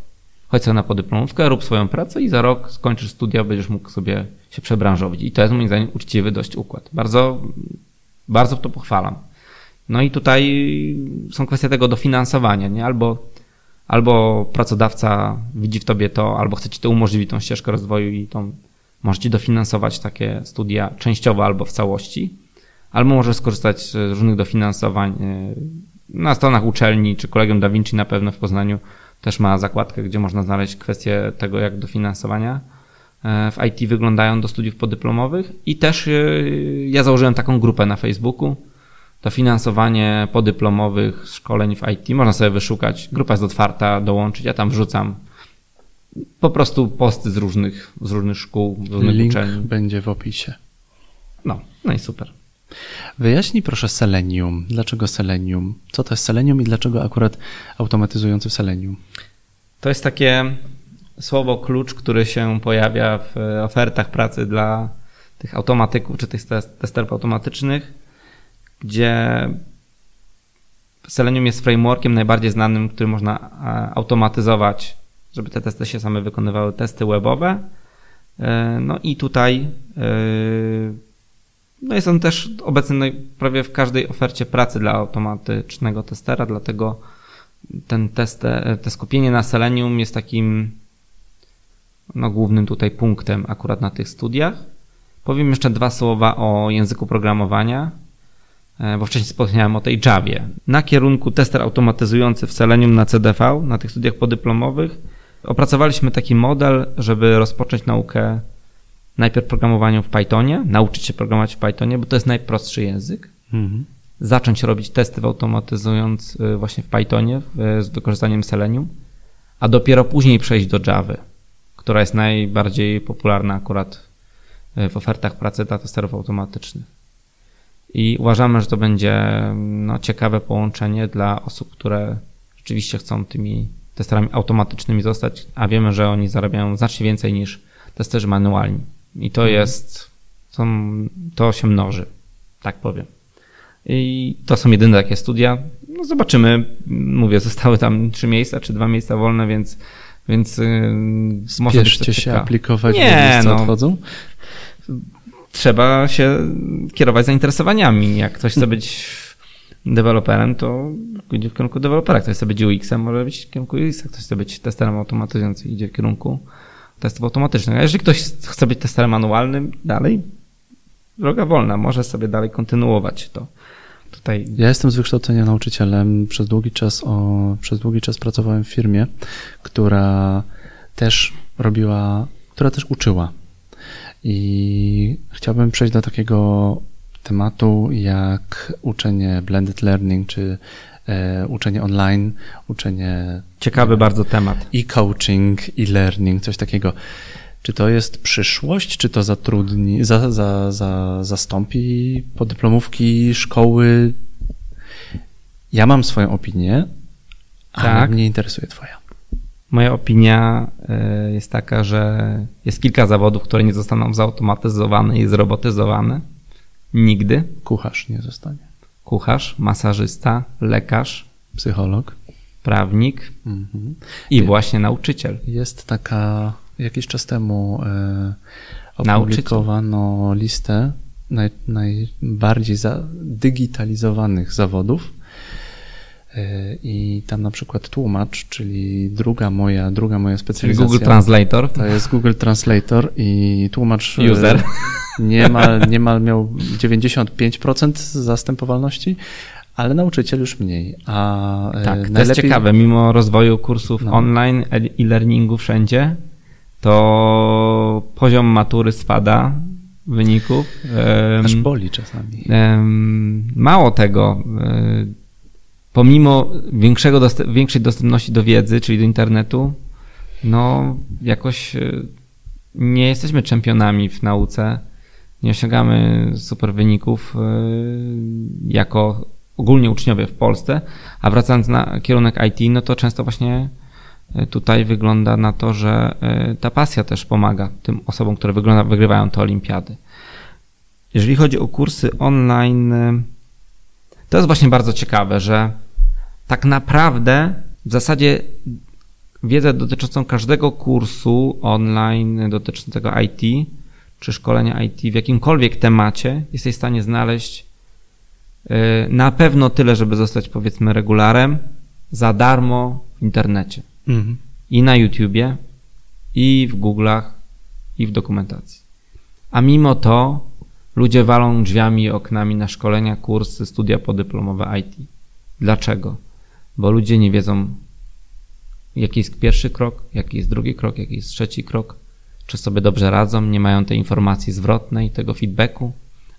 Chodź sobie na podyplomówkę, rób swoją pracę i za rok skończysz studia, będziesz mógł sobie się przebranżowić. I to jest moim zdaniem uczciwy dość układ. Bardzo, bardzo to pochwalam. No i tutaj są kwestie tego dofinansowania, nie? Albo, albo pracodawca widzi w tobie to, albo chce ci to umożliwić tą ścieżkę rozwoju i tą, może ci dofinansować takie studia częściowo albo w całości albo może skorzystać z różnych dofinansowań e, na stronach uczelni, czy Kolegium Da Vinci na pewno w Poznaniu też ma zakładkę, gdzie można znaleźć kwestie tego, jak dofinansowania e, w IT wyglądają do studiów podyplomowych i też e, ja założyłem taką grupę na Facebooku, dofinansowanie podyplomowych szkoleń w IT. Można sobie wyszukać. Grupa jest otwarta, dołączyć. Ja tam wrzucam po prostu posty z różnych, z różnych szkół, z różnych Link uczelni. będzie w opisie. No, no i super. Wyjaśnij proszę Selenium. Dlaczego Selenium? Co to jest Selenium i dlaczego akurat automatyzujący Selenium? To jest takie słowo klucz, które się pojawia w ofertach pracy dla tych automatyków czy tych testerów automatycznych, gdzie Selenium jest frameworkiem najbardziej znanym, który można automatyzować, żeby te testy się same wykonywały, testy webowe. E, no i tutaj e, no jest on też obecny prawie w każdej ofercie pracy dla automatycznego testera, dlatego ten test, te skupienie na Selenium jest takim no, głównym tutaj punktem akurat na tych studiach. Powiem jeszcze dwa słowa o języku programowania, e, bo wcześniej wspomniałem o tej Javie. Na kierunku tester automatyzujący w Selenium na CDV, na tych studiach podyplomowych, opracowaliśmy taki model, żeby rozpocząć naukę najpierw programowaniu w Pythonie, nauczyć się programować w Pythonie, bo to jest najprostszy język. Mhm. Zacząć robić testy automatyzując y, właśnie w Pythonie z wykorzystaniem Selenium, a dopiero później przejść do Java, która jest najbardziej popularna akurat y, w ofertach pracy dla testerów automatycznych. I uważamy, że to będzie no, ciekawe połączenie dla osób, które rzeczywiście chcą tymi testerami automatycznymi zostać, a wiemy, że oni zarabiają znacznie więcej niż testerzy manualni. I to mhm. jest, to, to się mnoży, tak powiem. I to są jedyne takie studia. No zobaczymy. Mówię, zostały tam trzy miejsca, czy dwa miejsca wolne, więc, więc yy, to się aplikować, Nie, no, odchodzą? Trzeba się kierować zainteresowaniami. Jak ktoś chce być deweloperem, to idzie w kierunku dewelopera. Ktoś chce być UX-em, może być w kierunku UX-a. Ktoś chce być testerem automatyzującym, idzie w kierunku testów automatycznych. A jeżeli ktoś chce być testerem manualnym dalej, droga wolna, może sobie dalej kontynuować to. Tutaj... Ja jestem z wykształcenia nauczycielem. Przez długi czas, o, przez długi czas pracowałem w firmie, która też robiła, która też uczyła. I chciałbym przejść do takiego tematu jak uczenie blended learning, czy uczenie online, uczenie. Ciekawy bardzo temat. I coaching, i learning, coś takiego. Czy to jest przyszłość, czy to zatrudni, za, za, za, zastąpi podyplomówki, szkoły? Ja mam swoją opinię, ale tak. mnie interesuje Twoja. Moja opinia e, jest taka, że jest kilka zawodów, które nie zostaną zautomatyzowane i zrobotyzowane. Nigdy. Kucharz nie zostanie. Kucharz, masażysta, lekarz, psycholog, prawnik mhm. i właśnie nauczyciel. Jest taka jakiś czas temu e, opublikowano listę naj, najbardziej digitalizowanych zawodów. E, I tam na przykład tłumacz, czyli druga moja, druga moja specjalizacja. Google Translator. To jest Google Translator i tłumacz. E, User. Niemal, niemal miał 95% zastępowalności, ale nauczyciel już mniej. A tak, najlepiej... to jest ciekawe. Mimo rozwoju kursów no. online i learningu wszędzie, to poziom matury spada wyników. Aż boli czasami. Mało tego, e, pomimo większego dostęp, większej dostępności do wiedzy, czyli do internetu, no jakoś e, nie jesteśmy czempionami w nauce, nie osiągamy super wyników e, jako ogólnie uczniowie w Polsce, a wracając na kierunek IT, no to często właśnie tutaj wygląda na to, że e, ta pasja też pomaga tym osobom, które wygląda, wygrywają te olimpiady. Jeżeli chodzi o kursy online, e, to jest właśnie bardzo ciekawe, że tak naprawdę w zasadzie wiedzę dotyczącą każdego kursu online dotyczącego IT czy szkolenia IT w jakimkolwiek temacie jesteś w stanie znaleźć e, na pewno tyle, żeby zostać powiedzmy regularem za darmo w internecie. Mhm. I na YouTubie, i w Google'ach, i w dokumentacji. A mimo to ludzie walą drzwiami i oknami na szkolenia, kursy, studia podyplomowe IT. Dlaczego? Bo ludzie nie wiedzą, jaki jest pierwszy krok, jaki jest drugi krok, jaki jest trzeci krok, czy sobie dobrze radzą, nie mają tej informacji zwrotnej, tego feedbacku,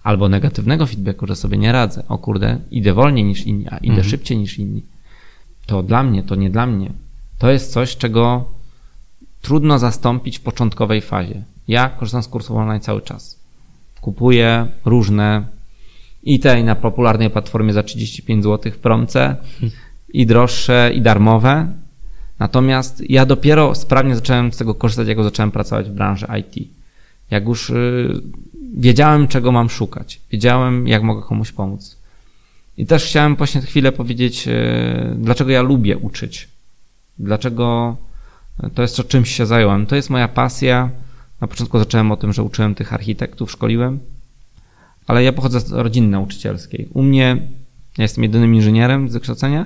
albo negatywnego feedbacku, że sobie nie radzę, o kurde, idę wolniej niż inni, a idę mhm. szybciej niż inni, to dla mnie, to nie dla mnie. To jest coś, czego trudno zastąpić w początkowej fazie. Ja korzystam z kursów online cały czas. Kupuję różne i te na popularnej platformie za 35 zł w promce, i droższe, i darmowe. Natomiast ja dopiero sprawnie zacząłem z tego korzystać, jak zacząłem pracować w branży IT. Jak już y, wiedziałem, czego mam szukać, wiedziałem, jak mogę komuś pomóc. I też chciałem właśnie chwilę powiedzieć, y, dlaczego ja lubię uczyć. Dlaczego to jest to, czymś się zająłem. To jest moja pasja. Na początku zacząłem o tym, że uczyłem tych architektów, szkoliłem, ale ja pochodzę z rodziny nauczycielskiej. U mnie, ja jestem jedynym inżynierem z wykształcenia,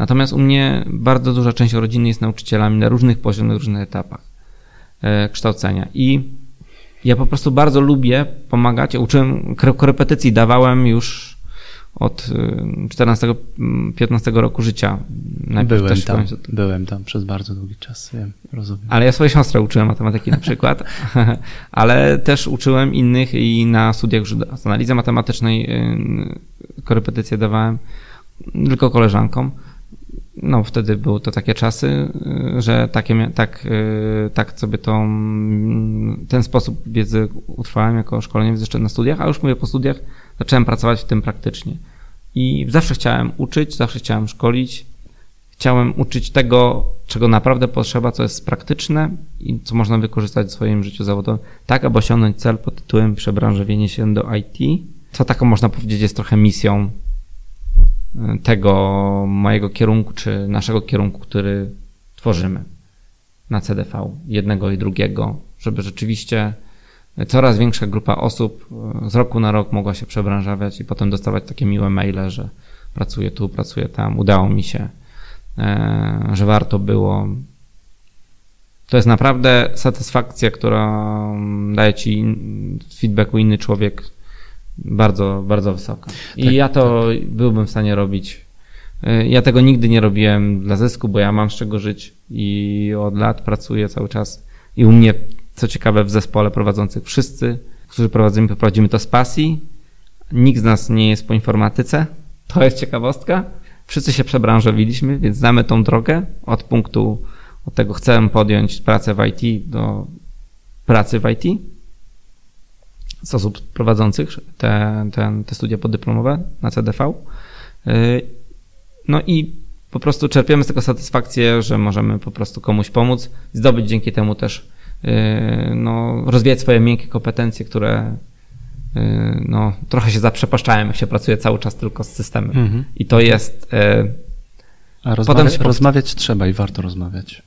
natomiast u mnie bardzo duża część rodziny jest nauczycielami na różnych poziomach, różnych etapach e, kształcenia. I ja po prostu bardzo lubię pomagać. Uczyłem korepetycji, dawałem już od 14-15 y, roku życia. Najpierw byłem tam, byłem tam przez bardzo długi czas, wiem, rozumiem. Ale ja swoje siostrę uczyłem matematyki na przykład, ale też uczyłem innych i na studiach z analizy matematycznej y, korepetycje dawałem tylko koleżankom. No wtedy były to takie czasy, y, że takie, tak, tak sobie to, ten sposób wiedzy utrwałem jako szkolenie jeszcze na studiach, a już mówię po studiach zacząłem pracować w tym praktycznie. I zawsze chciałem uczyć, zawsze chciałem szkolić. Chciałem uczyć tego, czego naprawdę potrzeba, co jest praktyczne i co można wykorzystać w swoim życiu zawodowym, tak aby osiągnąć cel pod tytułem przebranżowienie się do IT. Co taką można powiedzieć jest trochę misją tego mojego kierunku, czy naszego kierunku, który tworzymy na CDV, jednego i drugiego, żeby rzeczywiście coraz większa grupa osób e, z roku na rok mogła się przebranżawiać i potem dostawać takie miłe maile, że pracuję tu, pracuję tam, udało mi się, e, że warto było. To jest naprawdę satysfakcja, która daje ci feedbacku inny człowiek bardzo, bardzo wysoka. I tak, ja to tak. byłbym w stanie robić. E, ja tego nigdy nie robiłem dla zysku, bo ja mam z czego żyć i od lat pracuję cały czas i u mnie co ciekawe, w zespole prowadzących wszyscy, którzy prowadzimy, prowadzimy to z pasji. Nikt z nas nie jest po informatyce. To jest ciekawostka. Wszyscy się przebranżowiliśmy, więc znamy tą drogę od punktu, od tego chcemy podjąć pracę w IT do pracy w IT z osób prowadzących te, te, te studia podyplomowe na CDV. Y, no i po prostu czerpiemy z tego satysfakcję, że możemy po prostu komuś pomóc, zdobyć dzięki temu też Y, no, rozwijać swoje miękkie kompetencje, które y, no, trochę się zaprzepaszczałem, jak się pracuje cały czas tylko z systemem. Mhm. I to jest. A rozmawia, potem rozmawiać trzeba i warto rozmawiać.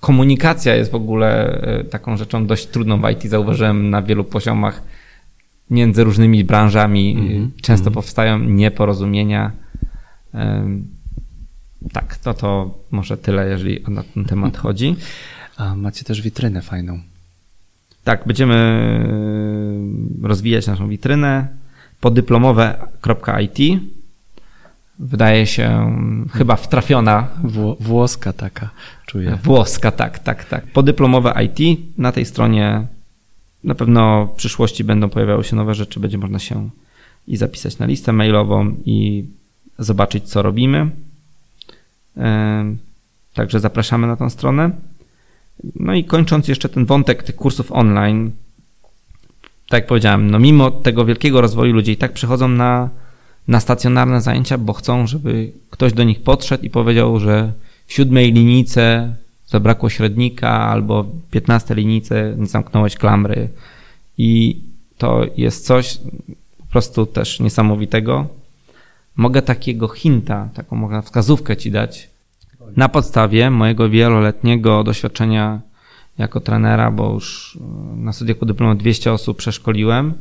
Komunikacja jest w ogóle taką rzeczą dość trudną w IT. Zauważyłem na wielu poziomach między różnymi branżami. Mhm. Często mhm. powstają nieporozumienia. Tak, to to może tyle, jeżeli o ten temat chodzi. A macie też witrynę fajną. Tak, będziemy e, rozwijać naszą witrynę podyplomowe.it. Wydaje się chyba wtrafiona. Wło, włoska taka, czuję. Włoska, tak, tak, tak. Podyplomowe IT. Na tej stronie na pewno w przyszłości będą pojawiały się nowe rzeczy. Będzie można się i zapisać na listę mailową i zobaczyć, co robimy. Także zapraszamy na tę stronę. No i kończąc jeszcze ten wątek tych kursów online, tak jak powiedziałem, no mimo tego wielkiego rozwoju ludzie i tak przychodzą na, na stacjonarne zajęcia, bo chcą, żeby ktoś do nich podszedł i powiedział, że w siódmej linijce zabrakło średnika albo w piętnastej linijce zamknąłeś klamry. I to jest coś po prostu też niesamowitego. Mogę takiego hinta, taką mogę wskazówkę ci dać, na podstawie mojego wieloletniego doświadczenia jako trenera, bo już na studiach podyplomowych 200 osób przeszkoliłem,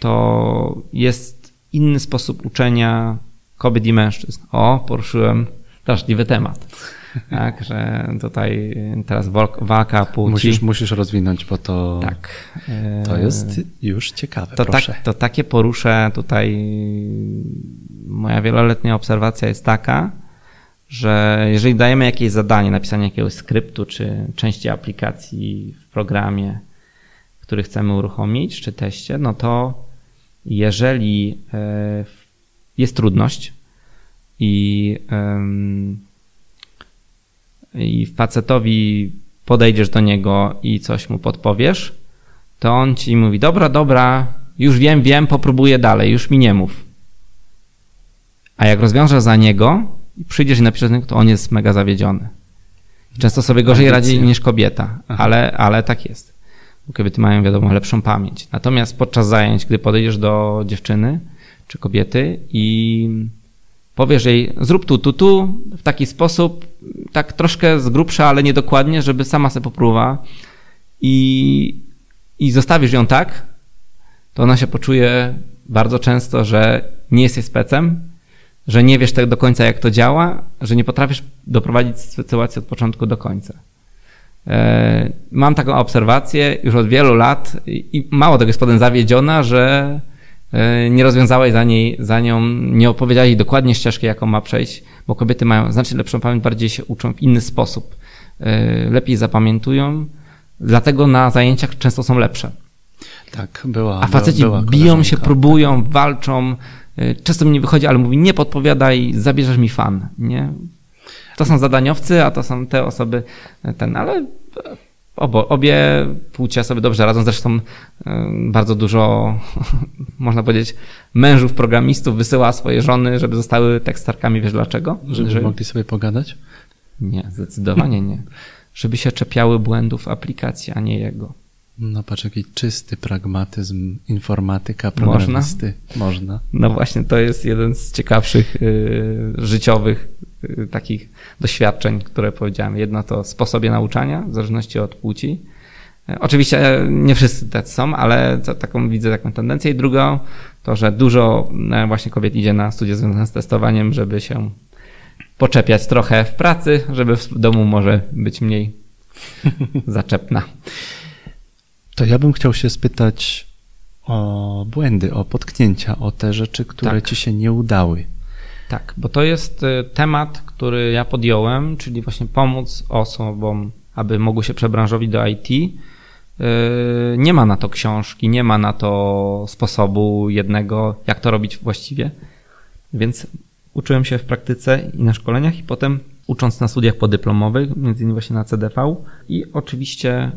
to jest inny sposób uczenia kobiet i mężczyzn. O, poruszyłem drażliwy temat. Tak, że tutaj teraz walka płci. Musisz, musisz rozwinąć, bo to, tak. to jest już ciekawe. To, tak, to takie poruszę tutaj. Moja wieloletnia obserwacja jest taka, że jeżeli dajemy jakieś zadanie, napisanie jakiegoś skryptu czy części aplikacji w programie, który chcemy uruchomić, czy teście, no to jeżeli jest trudność i, i facetowi podejdziesz do niego i coś mu podpowiesz, to on ci mówi: Dobra, dobra, już wiem, wiem, popróbuję dalej, już mi nie mów. A jak rozwiążesz za niego i przyjdziesz i napiszesz, to on jest mega zawiedziony. Często sobie gorzej radzi niż kobieta, ale, ale tak jest. Kobiety mają, wiadomo, lepszą pamięć. Natomiast podczas zajęć, gdy podejdziesz do dziewczyny czy kobiety i powiesz jej, zrób tu, tu, tu, w taki sposób, tak troszkę z grubsza, ale niedokładnie, żeby sama sobie popróbowała i, i zostawisz ją tak, to ona się poczuje bardzo często, że nie jesteś specem, że nie wiesz tak do końca, jak to działa, że nie potrafisz doprowadzić sytuacji od początku do końca. E, mam taką obserwację już od wielu lat i mało tego jest potem zawiedziona, że e, nie rozwiązałeś za, niej, za nią, nie opowiedziałeś dokładnie ścieżki, jaką ma przejść, bo kobiety mają znacznie lepszą pamięć, bardziej się uczą w inny sposób. E, lepiej zapamiętują, dlatego na zajęciach często są lepsze. Tak, była. A faceci była, biją się, próbują, walczą. Często mi nie wychodzi, ale mówi, nie podpowiadaj, zabierzesz mi fan, nie? To są zadaniowcy, a to są te osoby, ten, ale obo, obie płcie sobie dobrze radzą. Zresztą y, bardzo dużo, można powiedzieć, mężów programistów wysyła swoje żony, żeby zostały tekstarkami. Wiesz dlaczego? Żeby, żeby mogli sobie pogadać? Nie, zdecydowanie nie. Żeby się czepiały błędów aplikacji, a nie jego. No patrz, jaki czysty pragmatyzm informatyka, programisty. Można? Można. No właśnie, to jest jeden z ciekawszych y, życiowych takich doświadczeń, które powiedziałem. Jedno to sposobie nauczania, w zależności od płci. Y, oczywiście e, nie wszyscy tacy są, ale to, taką widzę taką tendencję. I druga to, że dużo e, właśnie kobiet idzie na studia związane z testowaniem, żeby się poczepiać trochę w pracy, żeby w domu może być mniej zaczepna. To ja bym chciał się spytać o błędy, o potknięcia, o te rzeczy, które tak. ci się nie udały. Tak, bo to jest y, temat, który ja podjąłem, czyli właśnie pomóc osobom, aby mogły się przebranżowić do IT. Y, nie ma na to książki, nie ma na to sposobu jednego, jak to robić właściwie. Więc uczyłem się w praktyce i na szkoleniach, i potem ucząc na studiach podyplomowych, między innymi właśnie na CDV. I oczywiście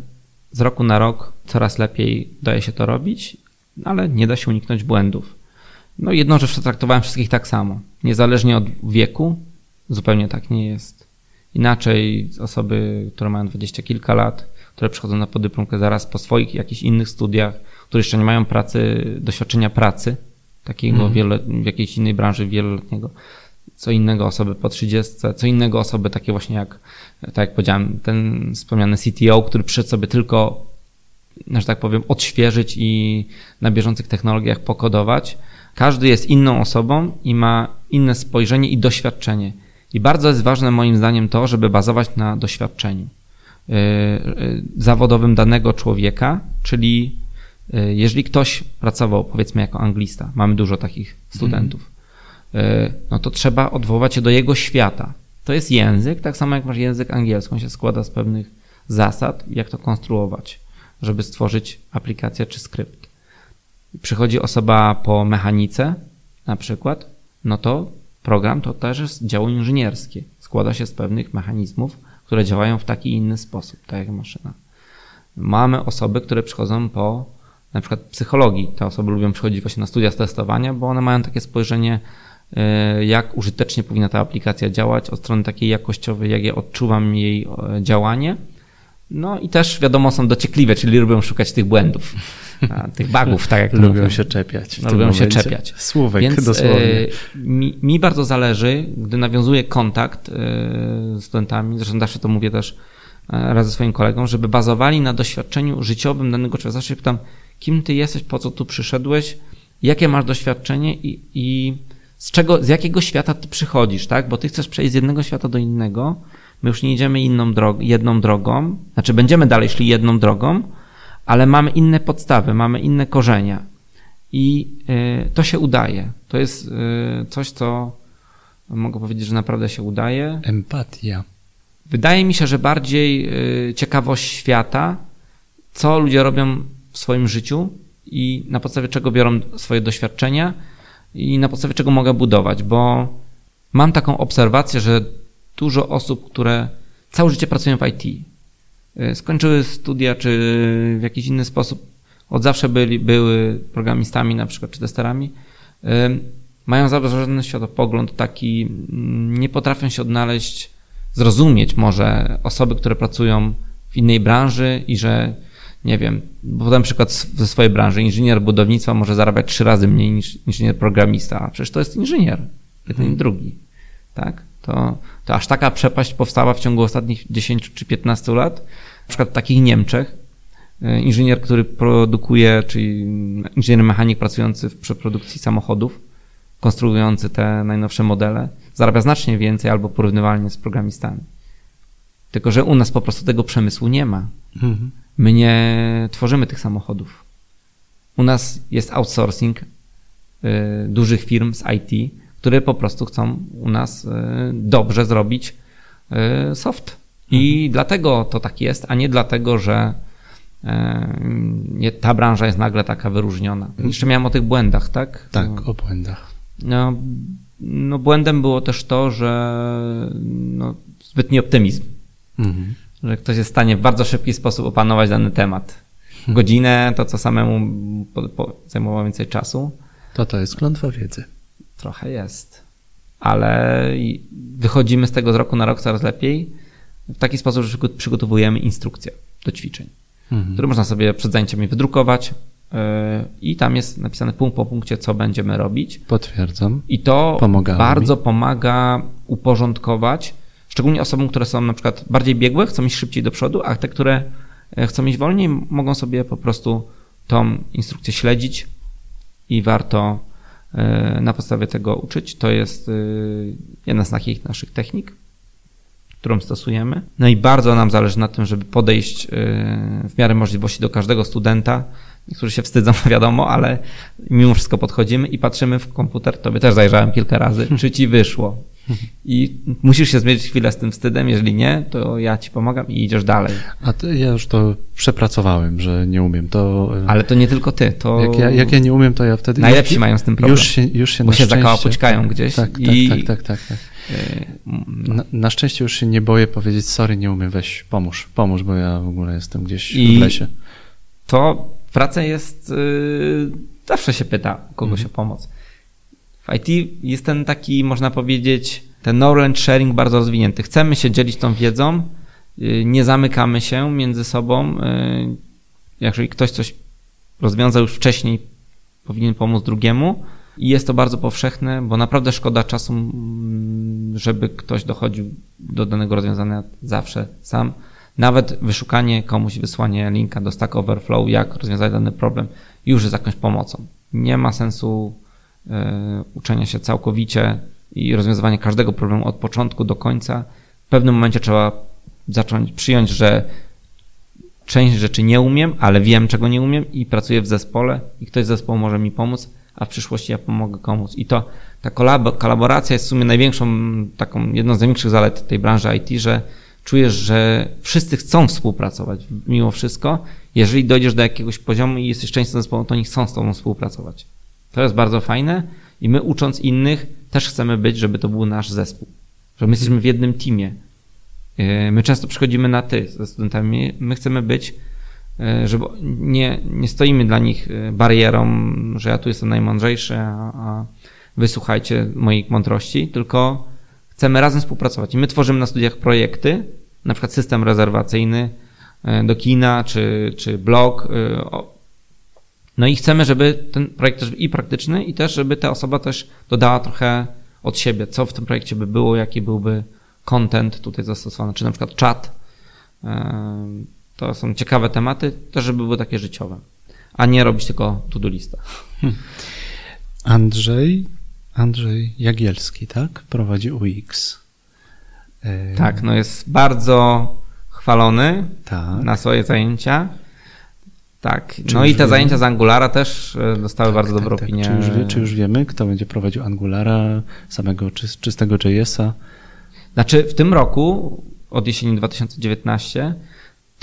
z roku na rok coraz lepiej daje się to robić, ale nie da się uniknąć błędów. No jedną rzecz traktowałem wszystkich tak samo. Niezależnie od wieku, zupełnie tak nie jest. Inaczej osoby, które mają dwadzieścia kilka lat, które przychodzą na podyplomkę zaraz po swoich jakichś innych studiach, które jeszcze nie mają pracy, doświadczenia pracy, takiego mm. wiele, w jakiejś innej branży wieloletniego, co innego osoby po 30, co innego osoby takie właśnie jak, tak jak powiedziałem, ten wspomniany CTO, który przyszedł sobie tylko, że tak powiem, odświeżyć i na bieżących technologiach pokodować. Każdy jest inną osobą i ma inne spojrzenie i doświadczenie. I bardzo jest ważne moim zdaniem to, żeby bazować na doświadczeniu y, y, zawodowym danego człowieka, czyli y, jeżeli ktoś pracował powiedzmy jako anglista, mamy dużo takich studentów, E, no to trzeba odwołać się do jego świata. To jest język, tak samo jak masz język angielski, on się składa z pewnych zasad, jak to konstruować, żeby stworzyć aplikację czy skrypt. Przychodzi osoba po mechanice, na przykład, no to program to też jest dzieło inżynierskie. Składa się z pewnych mechanizmów, które działają w taki inny sposób, tak jak maszyna. Mamy osoby, które przychodzą po na przykład psychologii. Te osoby lubią przychodzić właśnie na studia z testowania, bo one mają takie spojrzenie E, jak użytecznie powinna ta aplikacja działać od strony takiej jakościowej, jak ja odczuwam jej e, działanie. No i też wiadomo są dociekliwe, czyli lubią szukać tych błędów, tych bugów, tak jak Lubią mówię. się czepiać. No, lubią momencie. się czepiać. Słówek Więc, dosłownie. E, mi, mi, bardzo zależy, gdy nawiązuję kontakt z studentami, zresztą zawsze to mówię też raz ze swoim kolegą, żeby bazowali na doświadczeniu życiowym danego człowieka. Zawsze pytam, kim ty jesteś, po co tu przyszedłeś, jakie masz doświadczenie i, i z czego, z jakiego świata ty przychodzisz, tak? Bo ty chcesz przejść z jednego świata do innego. My już nie idziemy inną drogą, jedną drogą, znaczy będziemy dalej szli jedną drogą, ale mamy inne podstawy, mamy inne korzenia. I y, to się udaje. To jest y, coś, co mogę powiedzieć, że naprawdę się udaje. Empatia. Wydaje mi się, że bardziej y, ciekawość świata, co ludzie robią w swoim życiu, i na podstawie czego biorą swoje doświadczenia i na podstawie czego mogę budować, bo mam taką obserwację, że dużo osób, które całe życie pracują w IT, skończyły studia czy w jakiś inny sposób, od zawsze byli, były programistami na przykład czy testerami, y, mają zaburzony światopogląd taki, mm, nie potrafią się odnaleźć, zrozumieć może osoby, które pracują w innej branży i że nie wiem, podam przykład ze swojej branży. Inżynier budownictwa może zarabiać trzy razy mniej niż inżynier programista, a przecież to jest inżynier, jeden i drugi. Tak? To, to aż taka przepaść powstała w ciągu ostatnich 10 czy 15 lat. Na przykład w takich Niemczech e, inżynier, który produkuje, czyli inżynier mechanik pracujący w przeprodukcji samochodów, konstruujący te najnowsze modele, zarabia znacznie więcej albo porównywalnie z programistami. Tylko, że u nas po prostu tego przemysłu nie ma. Mhm. My nie tworzymy tych samochodów. U nas jest outsourcing y, dużych firm z IT, które po prostu chcą u nas y, dobrze zrobić soft. I mhm. dlatego to tak jest, a nie dlatego, że nie, ta branża jest nagle taka wyróżniona. Jeszcze miałem o tych błędach, tak? Tak, no. o błędach. No, no błędem było też to, że no, zbytni optymizm. Mhm że ktoś jest w stanie w bardzo szybki sposób opanować dany temat. Hmm. Godzinę, to co samemu po, po, zajmowało więcej czasu. To to jest klątwa wiedzy. Trochę jest. Ale wychodzimy z tego z roku na rok coraz lepiej w taki sposób, że przygotowujemy instrukcję do ćwiczeń, mhm. które można sobie przed zajęciami wydrukować yy, i tam jest napisane punkt po punkcie, co będziemy robić. Potwierdzam. I to bardzo mi. pomaga uporządkować Szczególnie osobom, które są na przykład bardziej biegłe, chcą iść szybciej do przodu, a te, które e, chcą iść wolniej, mogą sobie po prostu tą instrukcję śledzić i warto e, na podstawie tego uczyć. To jest e, jedna z takich naszych technik, którą stosujemy. No i bardzo nam zależy na tym, żeby podejść w miarę możliwości do każdego studenta. Niektórzy się wstydzą, wiadomo, ale mimo wszystko podchodzimy i patrzymy w komputer. Tobie też zajrzałem kilka razy, czy ci wyszło. I musisz się zmierzyć chwilę z tym wstydem, jeżeli nie, to ja ci pomagam i idziesz dalej. A ty, ja już to przepracowałem, że nie umiem. To, e, Ale to nie tylko ty. To... Jak, ja, jak ja nie umiem, to ja wtedy... Najlepsi już, mają z tym problem. Już się, już się bo się szczęście... zakałapućkają gdzieś. Tak, i... tak, tak, tak, tak, tak. Na, na, szczęście już się nie boję powiedzieć, sorry, nie umiem, weź, pomóż, pomóż, bo ja w ogóle jestem gdzieś I w lesie. To praca jest... Yy, zawsze się pyta kogoś mhm. o pomoc. W IT jest ten taki, można powiedzieć, ten knowledge sharing bardzo rozwinięty. Chcemy się dzielić tą wiedzą, y, nie zamykamy się między sobą. Y, jeżeli ktoś coś rozwiązał już wcześniej, powinien pomóc drugiemu. I jest to bardzo powszechne, bo naprawdę szkoda czasu, żeby ktoś dochodził do danego rozwiązania zawsze sam. Nawet wyszukanie komuś, wysłanie linka do Stack Overflow, jak rozwiązać dany problem, już jest jakąś pomocą. Nie ma sensu E, uczenia się całkowicie i rozwiązywania każdego problemu od początku do końca. W pewnym momencie trzeba zacząć przyjąć, że część rzeczy nie umiem, ale wiem, czego nie umiem i pracuję w zespole i ktoś z zespołu może mi pomóc, a w przyszłości ja pomogę komuś. I to ta kolaboracja jest w sumie największą, taką, jedną z największych zalet tej branży IT, że czujesz, że wszyscy chcą współpracować mimo wszystko. Jeżeli dojdziesz do jakiegoś poziomu i jesteś częścią zespołu, to oni chcą z tobą współpracować. To jest bardzo fajne i my ucząc innych też chcemy być, żeby to był nasz zespół. Że my jesteśmy w jednym teamie. E, my często przychodzimy na ty ze studentami. My chcemy być, e, żeby nie, nie stoimy dla nich e, barierą, że ja tu jestem najmądrzejszy, a, a wy słuchajcie moich mądrości, tylko chcemy razem współpracować. I my tworzymy na studiach projekty, na przykład system rezerwacyjny do kina, czy, czy blog no i chcemy, żeby ten projekt też był i praktyczny, i też, żeby ta osoba też dodała trochę od siebie, co w tym projekcie by było, jaki byłby content tutaj zastosowany, czy na przykład czat. To są ciekawe tematy, też żeby były takie życiowe, a nie robić tylko to-do lista. Andrzej, Andrzej Jagielski, tak? Prowadzi UX. Tak, no jest bardzo chwalony tak. na swoje zajęcia. Tak, czy no i te wiemy? zajęcia z Angulara też e, dostały tak, bardzo tak, dobrą tak. opinię. Czy już, wie, czy już wiemy, kto będzie prowadził Angulara, samego czy, czystego JS-a? Znaczy w tym roku, od jesieni 2019,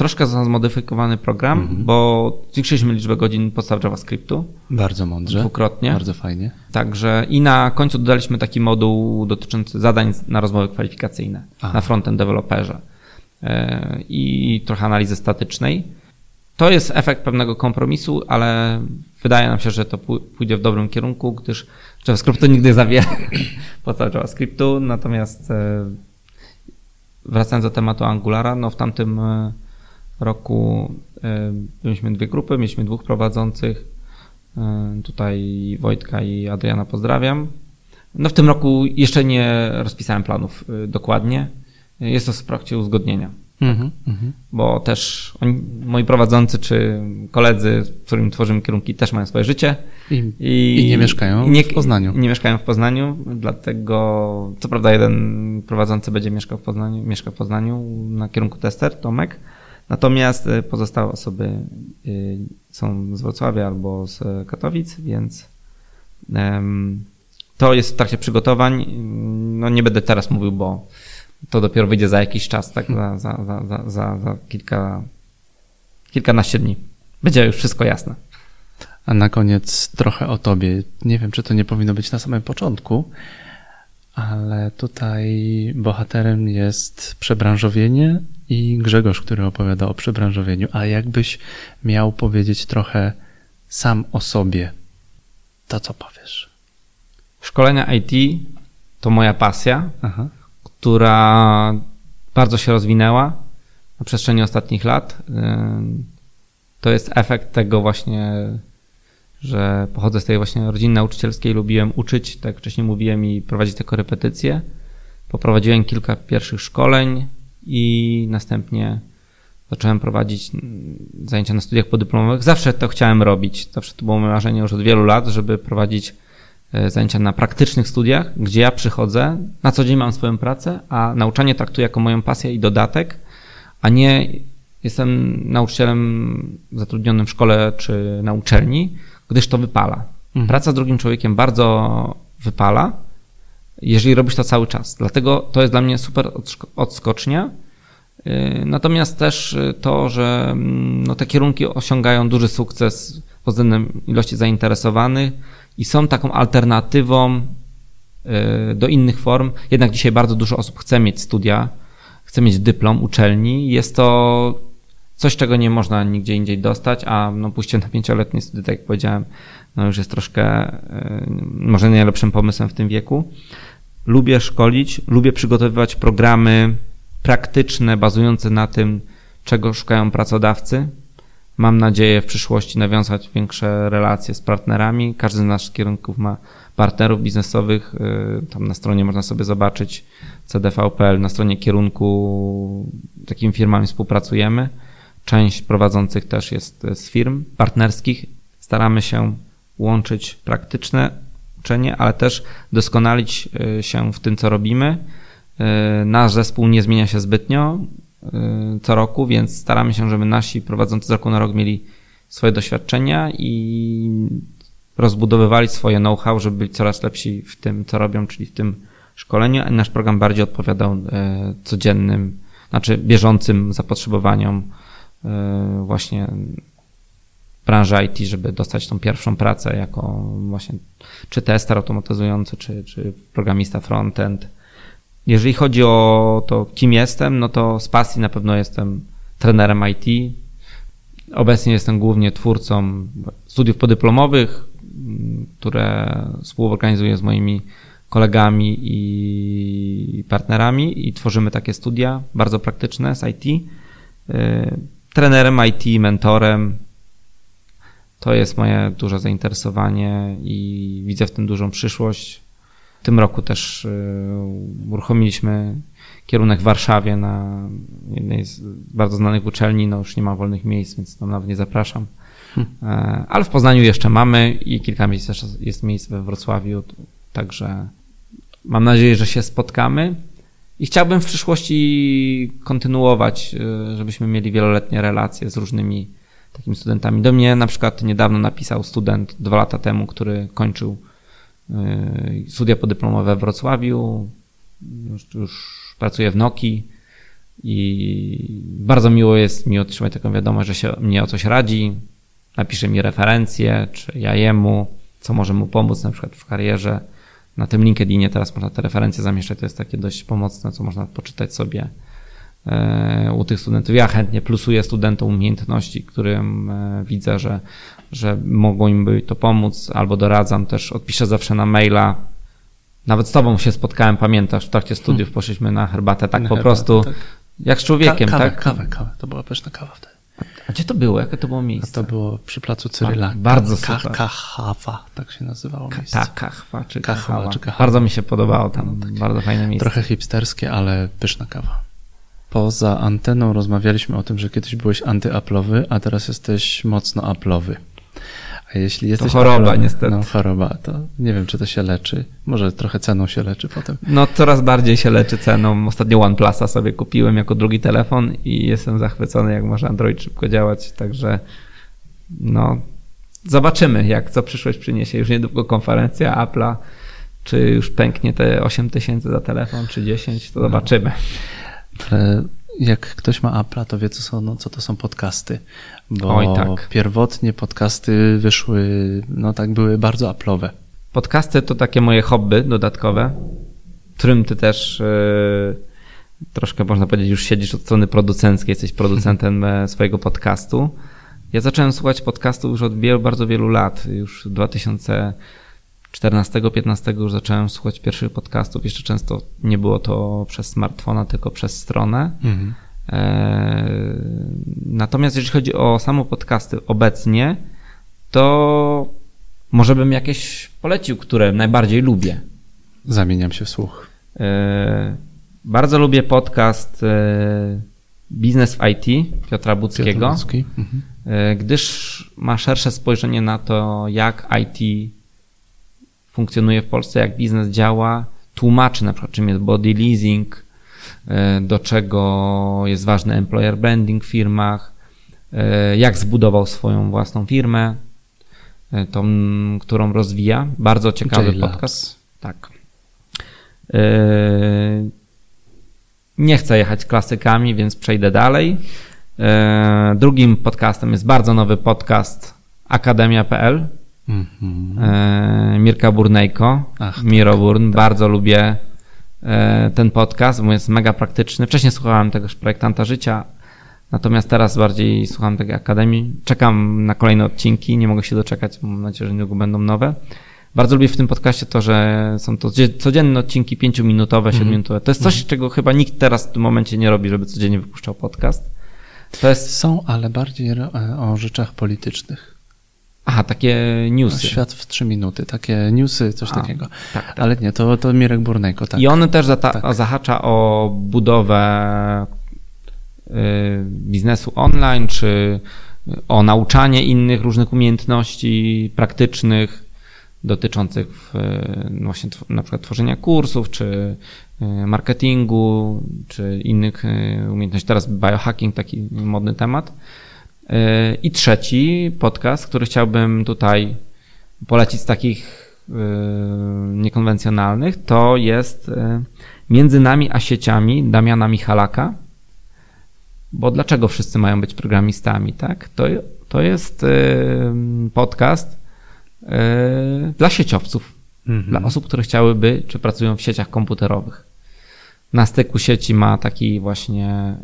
troszkę zmodyfikowany program, mhm. bo zwiększyliśmy liczbę godzin podstaw JavaScriptu. Bardzo mądrze. Dwukrotnie. Bardzo fajnie. Także i na końcu dodaliśmy taki moduł dotyczący zadań na rozmowy kwalifikacyjne Aha. na frontend deweloperze e, i trochę analizy statycznej. To jest efekt pewnego kompromisu, ale wydaje nam się, że to pójdzie w dobrym kierunku, gdyż JavaScriptu nigdy zawiera podstaw JavaScriptu, natomiast e, wracając do tematu Angulara, no w tamtym e, roku e, mieliśmy dwie grupy, mieliśmy dwóch prowadzących. E, tutaj Wojtka i Adriana pozdrawiam. No w tym roku jeszcze nie rozpisałem planów dokładnie. Jest to w trakcie uzgodnienia. Mm -hmm. Bo też oni, moi prowadzący czy koledzy, z którymi tworzymy kierunki, też mają swoje życie. I, i, i nie mieszkają nie, w Poznaniu. Nie mieszkają w Poznaniu, dlatego co prawda jeden prowadzący będzie mieszkał w Poznaniu, mieszka w Poznaniu na kierunku tester, Tomek, natomiast y, pozostałe osoby y, są z Wrocławia albo z Katowic, więc to jest w trakcie przygotowań. No nie będę teraz mówił, bo to dopiero wyjdzie za jakiś czas, tak? Za, za, za, za, za kilka, kilkanaście dni. Będzie już wszystko jasne. A na koniec trochę o tobie. Nie wiem, czy to nie powinno być na samym początku, ale tutaj bohaterem jest przebranżowienie i Grzegorz, który opowiada o przebranżowieniu. A jakbyś miał powiedzieć trochę sam o sobie, to co powiesz? Szkolenia IT to moja pasja. Aha która bardzo się rozwinęła na przestrzeni ostatnich lat. To jest efekt tego właśnie, że pochodzę z tej właśnie rodziny nauczycielskiej, lubiłem uczyć, tak jak wcześniej mówiłem, i prowadzić te korepetycje. Poprowadziłem kilka pierwszych szkoleń i następnie zacząłem prowadzić zajęcia na studiach podyplomowych. Zawsze to chciałem robić. Zawsze to było moje marzenie już od wielu lat, żeby prowadzić E, zajęcia na praktycznych studiach, gdzie ja przychodzę, na co dzień mam swoją pracę, a nauczanie traktuję jako moją pasję i dodatek, a nie jestem nauczycielem zatrudnionym w szkole czy na uczelni, gdyż to wypala. Mhm. Praca z drugim człowiekiem bardzo wypala, jeżeli robisz to cały czas. Dlatego to jest dla mnie super odskocznia. E, natomiast też to, że mm, no, te kierunki osiągają duży sukces pod względem ilości zainteresowanych, i są taką alternatywą y, do innych form. Jednak dzisiaj bardzo dużo osób chce mieć studia, chce mieć dyplom uczelni. Jest to coś, czego nie można nigdzie indziej dostać, a no pójście na pięcioletnie studia, tak jak powiedziałem, no już jest troszkę y, może nie najlepszym pomysłem w tym wieku. Lubię szkolić, lubię przygotowywać programy praktyczne, bazujące na tym, czego szukają pracodawcy, Mam nadzieję w przyszłości nawiązać większe relacje z partnerami. Każdy z naszych kierunków ma partnerów biznesowych. Y, tam na stronie można sobie zobaczyć cdv.pl, na stronie kierunku takimi firmami współpracujemy. Część prowadzących też jest z firm partnerskich. Staramy się łączyć praktyczne uczenie, ale też doskonalić y, się w tym, co robimy. Y, nasz zespół nie zmienia się zbytnio. Y, co roku, więc staramy się, żeby nasi prowadzący z roku na rok mieli swoje doświadczenia i rozbudowywali swoje know-how, żeby być coraz lepsi w tym, co robią, czyli w tym szkoleniu. Nasz program bardziej odpowiadał codziennym, znaczy bieżącym zapotrzebowaniom właśnie branży IT, żeby dostać tą pierwszą pracę jako właśnie czy tester automatyzujący, czy, czy programista frontend, jeżeli chodzi o to, kim jestem, no to z pasji na pewno jestem trenerem IT. Obecnie jestem głównie twórcą studiów podyplomowych, które współorganizuję z moimi kolegami i partnerami i tworzymy takie studia bardzo praktyczne z IT. Y, trenerem IT, mentorem. To jest moje duże zainteresowanie i widzę w tym dużą przyszłość. W tym roku też y, uruchomiliśmy kierunek w Warszawie na jednej z bardzo znanych uczelni. No już nie ma wolnych miejsc, więc tam nawet nie zapraszam. Hmm. E, ale w Poznaniu jeszcze mamy i kilka miejsc też jest miejsc we Wrocławiu, także mam nadzieję, że się spotkamy. I chciałbym w przyszłości kontynuować, y, żebyśmy mieli wieloletnie relacje z różnymi takimi studentami. Do mnie na przykład niedawno napisał student dwa lata temu, który kończył Y, studia podyplomowe w Wrocławiu, już, już pracuję w Noki i bardzo miło jest mi otrzymać taką wiadomość, że się mnie o coś radzi, napisze mi referencje, czy ja jemu, co może mu pomóc na przykład w karierze. Na tym LinkedInie teraz można te referencje zamieszczać, to jest takie dość pomocne, co można poczytać sobie u tych studentów. Ja chętnie plusuję studentom umiejętności, którym e, widzę, że, że mogą im by to pomóc, albo doradzam też, odpiszę zawsze na maila. Nawet z tobą się spotkałem, pamiętasz, w trakcie studiów hmm. poszliśmy na herbatę, tak na po herbatę, prostu, tak. jak z człowiekiem, Ka kawę, tak? Kawę, kawę, to była pyszna kawa wtedy. A gdzie to było? Jakie to było miejsce? A to było przy placu Cyryla. Bardzo super. Kachawa, tak się nazywało miejsce. Tak, Kachwa czy Kachawa. Czy Kachawa. Bardzo mi się podobało tam, no, bardzo fajne miejsce. Trochę hipsterskie, ale pyszna kawa. Poza anteną rozmawialiśmy o tym, że kiedyś byłeś antyaplowy, a teraz jesteś mocno aplowy. A jeśli jesteś to choroba aplowy, niestety. No choroba, to nie wiem, czy to się leczy. Może trochę ceną się leczy potem. No coraz bardziej się leczy ceną. Ostatnio OnePlusa sobie kupiłem jako drugi telefon i jestem zachwycony, jak może Android szybko działać, także no zobaczymy, jak co przyszłość przyniesie. Już niedługo konferencja Apple'a, czy już pęknie te 8 tysięcy za telefon, czy 10, to no. zobaczymy. Ale jak ktoś ma Apple'a, to wie, co, są, no, co to są podcasty. Bo Oj, tak. pierwotnie podcasty wyszły, no tak, były bardzo Apple'owe. Podcasty to takie moje hobby dodatkowe, którym ty też yy, troszkę można powiedzieć, już siedzisz od strony producenckiej, jesteś producentem e, swojego podcastu. Ja zacząłem słuchać podcastu już od wielu, bardzo wielu lat. Już w 2000 14-15 już zacząłem słuchać pierwszych podcastów. Jeszcze często nie było to przez smartfona, tylko przez stronę. Mhm. E, natomiast jeżeli chodzi o samo podcasty obecnie, to może bym jakieś polecił, które najbardziej lubię. Zamieniam się w słuch. E, bardzo lubię podcast e, Biznes w IT Piotra Buckiego, mhm. gdyż ma szersze spojrzenie na to, jak IT funkcjonuje w Polsce, jak biznes działa, tłumaczy na przykład czym jest body leasing, e, do czego jest ważny employer branding w firmach, e, jak zbudował swoją własną firmę, e, tą, którą rozwija. Bardzo ciekawy podcast. Tak. Nie chcę jechać klasykami, więc przejdę dalej. Drugim podcastem jest bardzo nowy podcast akademia.pl Mm-hmm. Mirka Burnejko, Ach, Miro tak, Burn. Tak. Bardzo lubię e, ten podcast, bo jest mega praktyczny. Wcześniej słuchałem tegoż projektanta życia, natomiast teraz bardziej słucham tej Akademii. Czekam na kolejne odcinki, nie mogę się doczekać, mam nadzieję, że niedługo będą nowe. Bardzo lubię w tym podcaście to, że są to codzienne odcinki, pięciominutowe, mhm. siedmiominutowe. To jest coś, mm. czego chyba nikt teraz w tym momencie nie robi, żeby codziennie wypuszczał podcast. To jest... Są, ale bardziej o rzeczach politycznych. Aha, takie newsy. Świat w trzy minuty, takie newsy, coś A, takiego. Tak, tak. Ale nie, to, to Mirek Burnejko, tak. I on też zata- tak. zahacza o budowę y, biznesu online, czy o nauczanie innych różnych umiejętności praktycznych dotyczących y, właśnie na przykład tworzenia kursów, czy y, marketingu, czy innych umiejętności. Teraz biohacking, taki modny temat. I trzeci podcast, który chciałbym tutaj polecić z takich y, niekonwencjonalnych, to jest y, Między nami a sieciami Damiana Michalaka. Bo dlaczego wszyscy mają być programistami, tak? To, to jest y, podcast dla sieciowców, mhm. dla osób, które chciałyby, czy pracują w sieciach komputerowych. Na styku sieci ma taki właśnie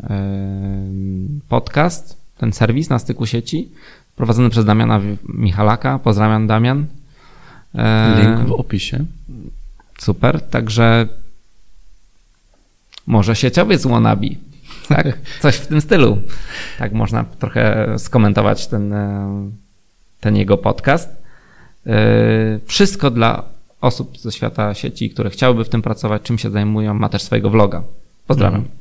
podcast ten serwis na styku sieci, prowadzony przez Damiana Michalaka. Pozdrawiam Damian. E, Link w opisie. Super, także może sieciowiec wannabe. Tak? Coś w tym stylu. Tak można trochę skomentować ten, e, ten jego podcast. E, wszystko dla osób ze świata sieci, które chciałyby w tym pracować, czym się zajmują, ma też swojego vloga. Pozdrawiam. Mhm.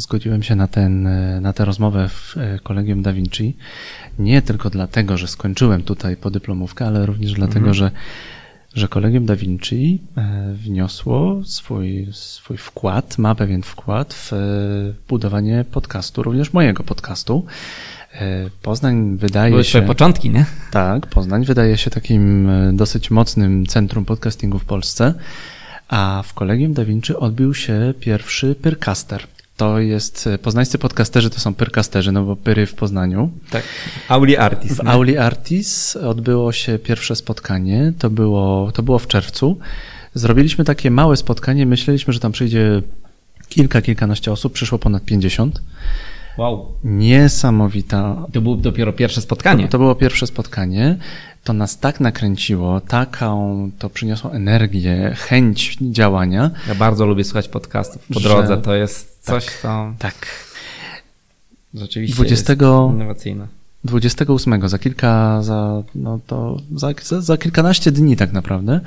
Zgodziłem się na, ten, na tę rozmowę w e, Kolegium Da Vinci. Nie tylko dlatego, że skończyłem tutaj podyplomówkę, ale również dlatego, mhm. że, że Kolegium Da Vinci e, wniosło swój, swój wkład, ma pewien wkład w e, budowanie podcastu, również mojego podcastu. Poznań wydaje Były się. początki, nie? Tak, Poznań wydaje się takim dosyć mocnym centrum podcastingu w Polsce. A w Kolegium Da Vinci odbił się pierwszy Pyrcaster. To jest, poznańscy podcasterzy to są pyrkasterzy, no bo pyry w Poznaniu. Tak. Auli Artis. W Auli Artis odbyło się pierwsze spotkanie, to było, to było w czerwcu. Zrobiliśmy takie małe spotkanie, myśleliśmy, że tam przyjdzie kilka, kilkanaście osób, przyszło ponad 50. Wow. Niesamowita. To było dopiero pierwsze spotkanie. To, to było pierwsze spotkanie. To nas tak nakręciło, taką to przyniosło energię, chęć działania. Ja bardzo lubię słuchać podcastów po drodze. To jest coś, tak. co Tak. rzeczywiście 20 jest innowacyjne. 28, za kilka, za, no to za, za, za kilkanaście dni tak naprawdę,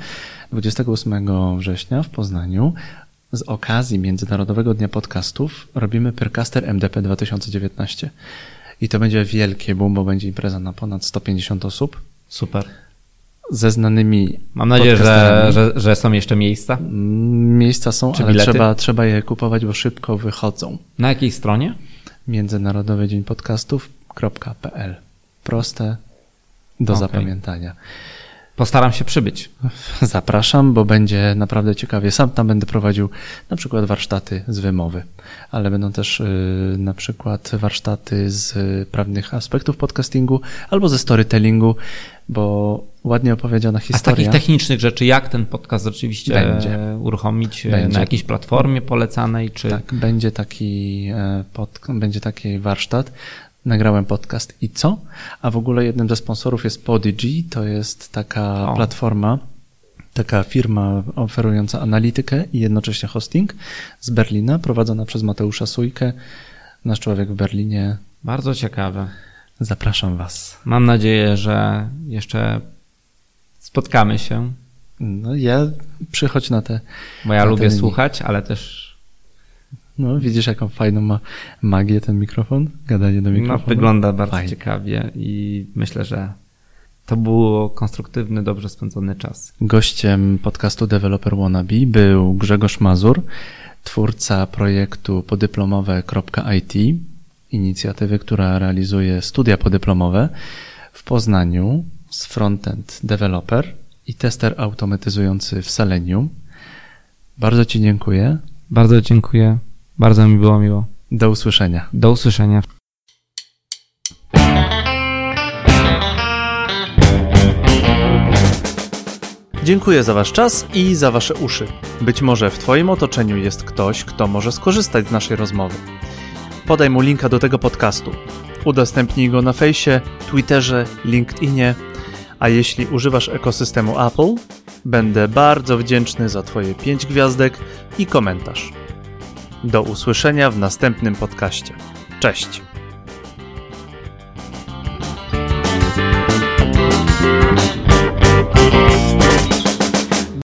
28 września w Poznaniu, z okazji Międzynarodowego Dnia Podcastów robimy Percaster MDP 2019. I to będzie wielkie boom, bo będzie impreza na ponad 150 osób Super. ze znanymi Mam nadzieję, że, że, że są jeszcze miejsca. Mm, Miejsca są, Czy ale bilety? trzeba, trzeba je kupować, bo szybko wychodzą. Na jakiej stronie? Międzynarodowy Dzień Podcastów.pl Proste do Okej. zapamiętania. Postaram się przybyć. Zapraszam, bo będzie naprawdę ciekawie. Sam tam będę prowadził na przykład warsztaty z wymowy, ale będą też y, na przykład warsztaty z prawnych aspektów podcastingu albo ze storytellingu, bo ładnie opowiedziana A z historia. takich technicznych rzeczy, jak ten podcast rzeczywiście Będzie. e, uruchomić e, Będzie. na jakiejś platformie polecanej, czy Tak, będzie taki, e, pod, będzie taki warsztat. Nagrałem podcast i co? A w ogóle jednym ze sponsorów jest Podigy, to jest taka O. platforma, taka firma oferująca analitykę i jednocześnie hosting z Berlina, prowadzona przez Mateusza Sujkę, nasz człowiek w Berlinie. bardzo ciekawe. Zapraszam Was. Mam nadzieję, że jeszcze spotkamy się, No ja przychodź na te, bo ja lubię słuchać, ale też no widzisz jaką fajną ma magię ten mikrofon? Gadanie do no, mikrofonu. wygląda bardzo Fajnie. ciekawie i myślę, że to był konstruktywny, dobrze spędzony czas. Gościem podcastu Developer Wannabe był Grzegorz Mazur, twórca projektu podyplomowe.it, inicjatywy, która realizuje studia podyplomowe w Poznaniu z frontend developer i tester automatyzujący w Selenium. Bardzo Ci dziękuję. Bardzo dziękuję. Bardzo mi było miło. Do usłyszenia. Do usłyszenia. Dziękuję za Wasz czas i za Wasze uszy. Być może w Twoim otoczeniu jest ktoś, kto może skorzystać z naszej rozmowy. Podaj mu linka do tego podcastu. Udostępnij go na fejsie, Twitterze, LinkedInie, a jeśli używasz ekosystemu Apple, będę bardzo wdzięczny za Twoje 5 gwiazdek i komentarz. Do usłyszenia w następnym podcaście. Cześć!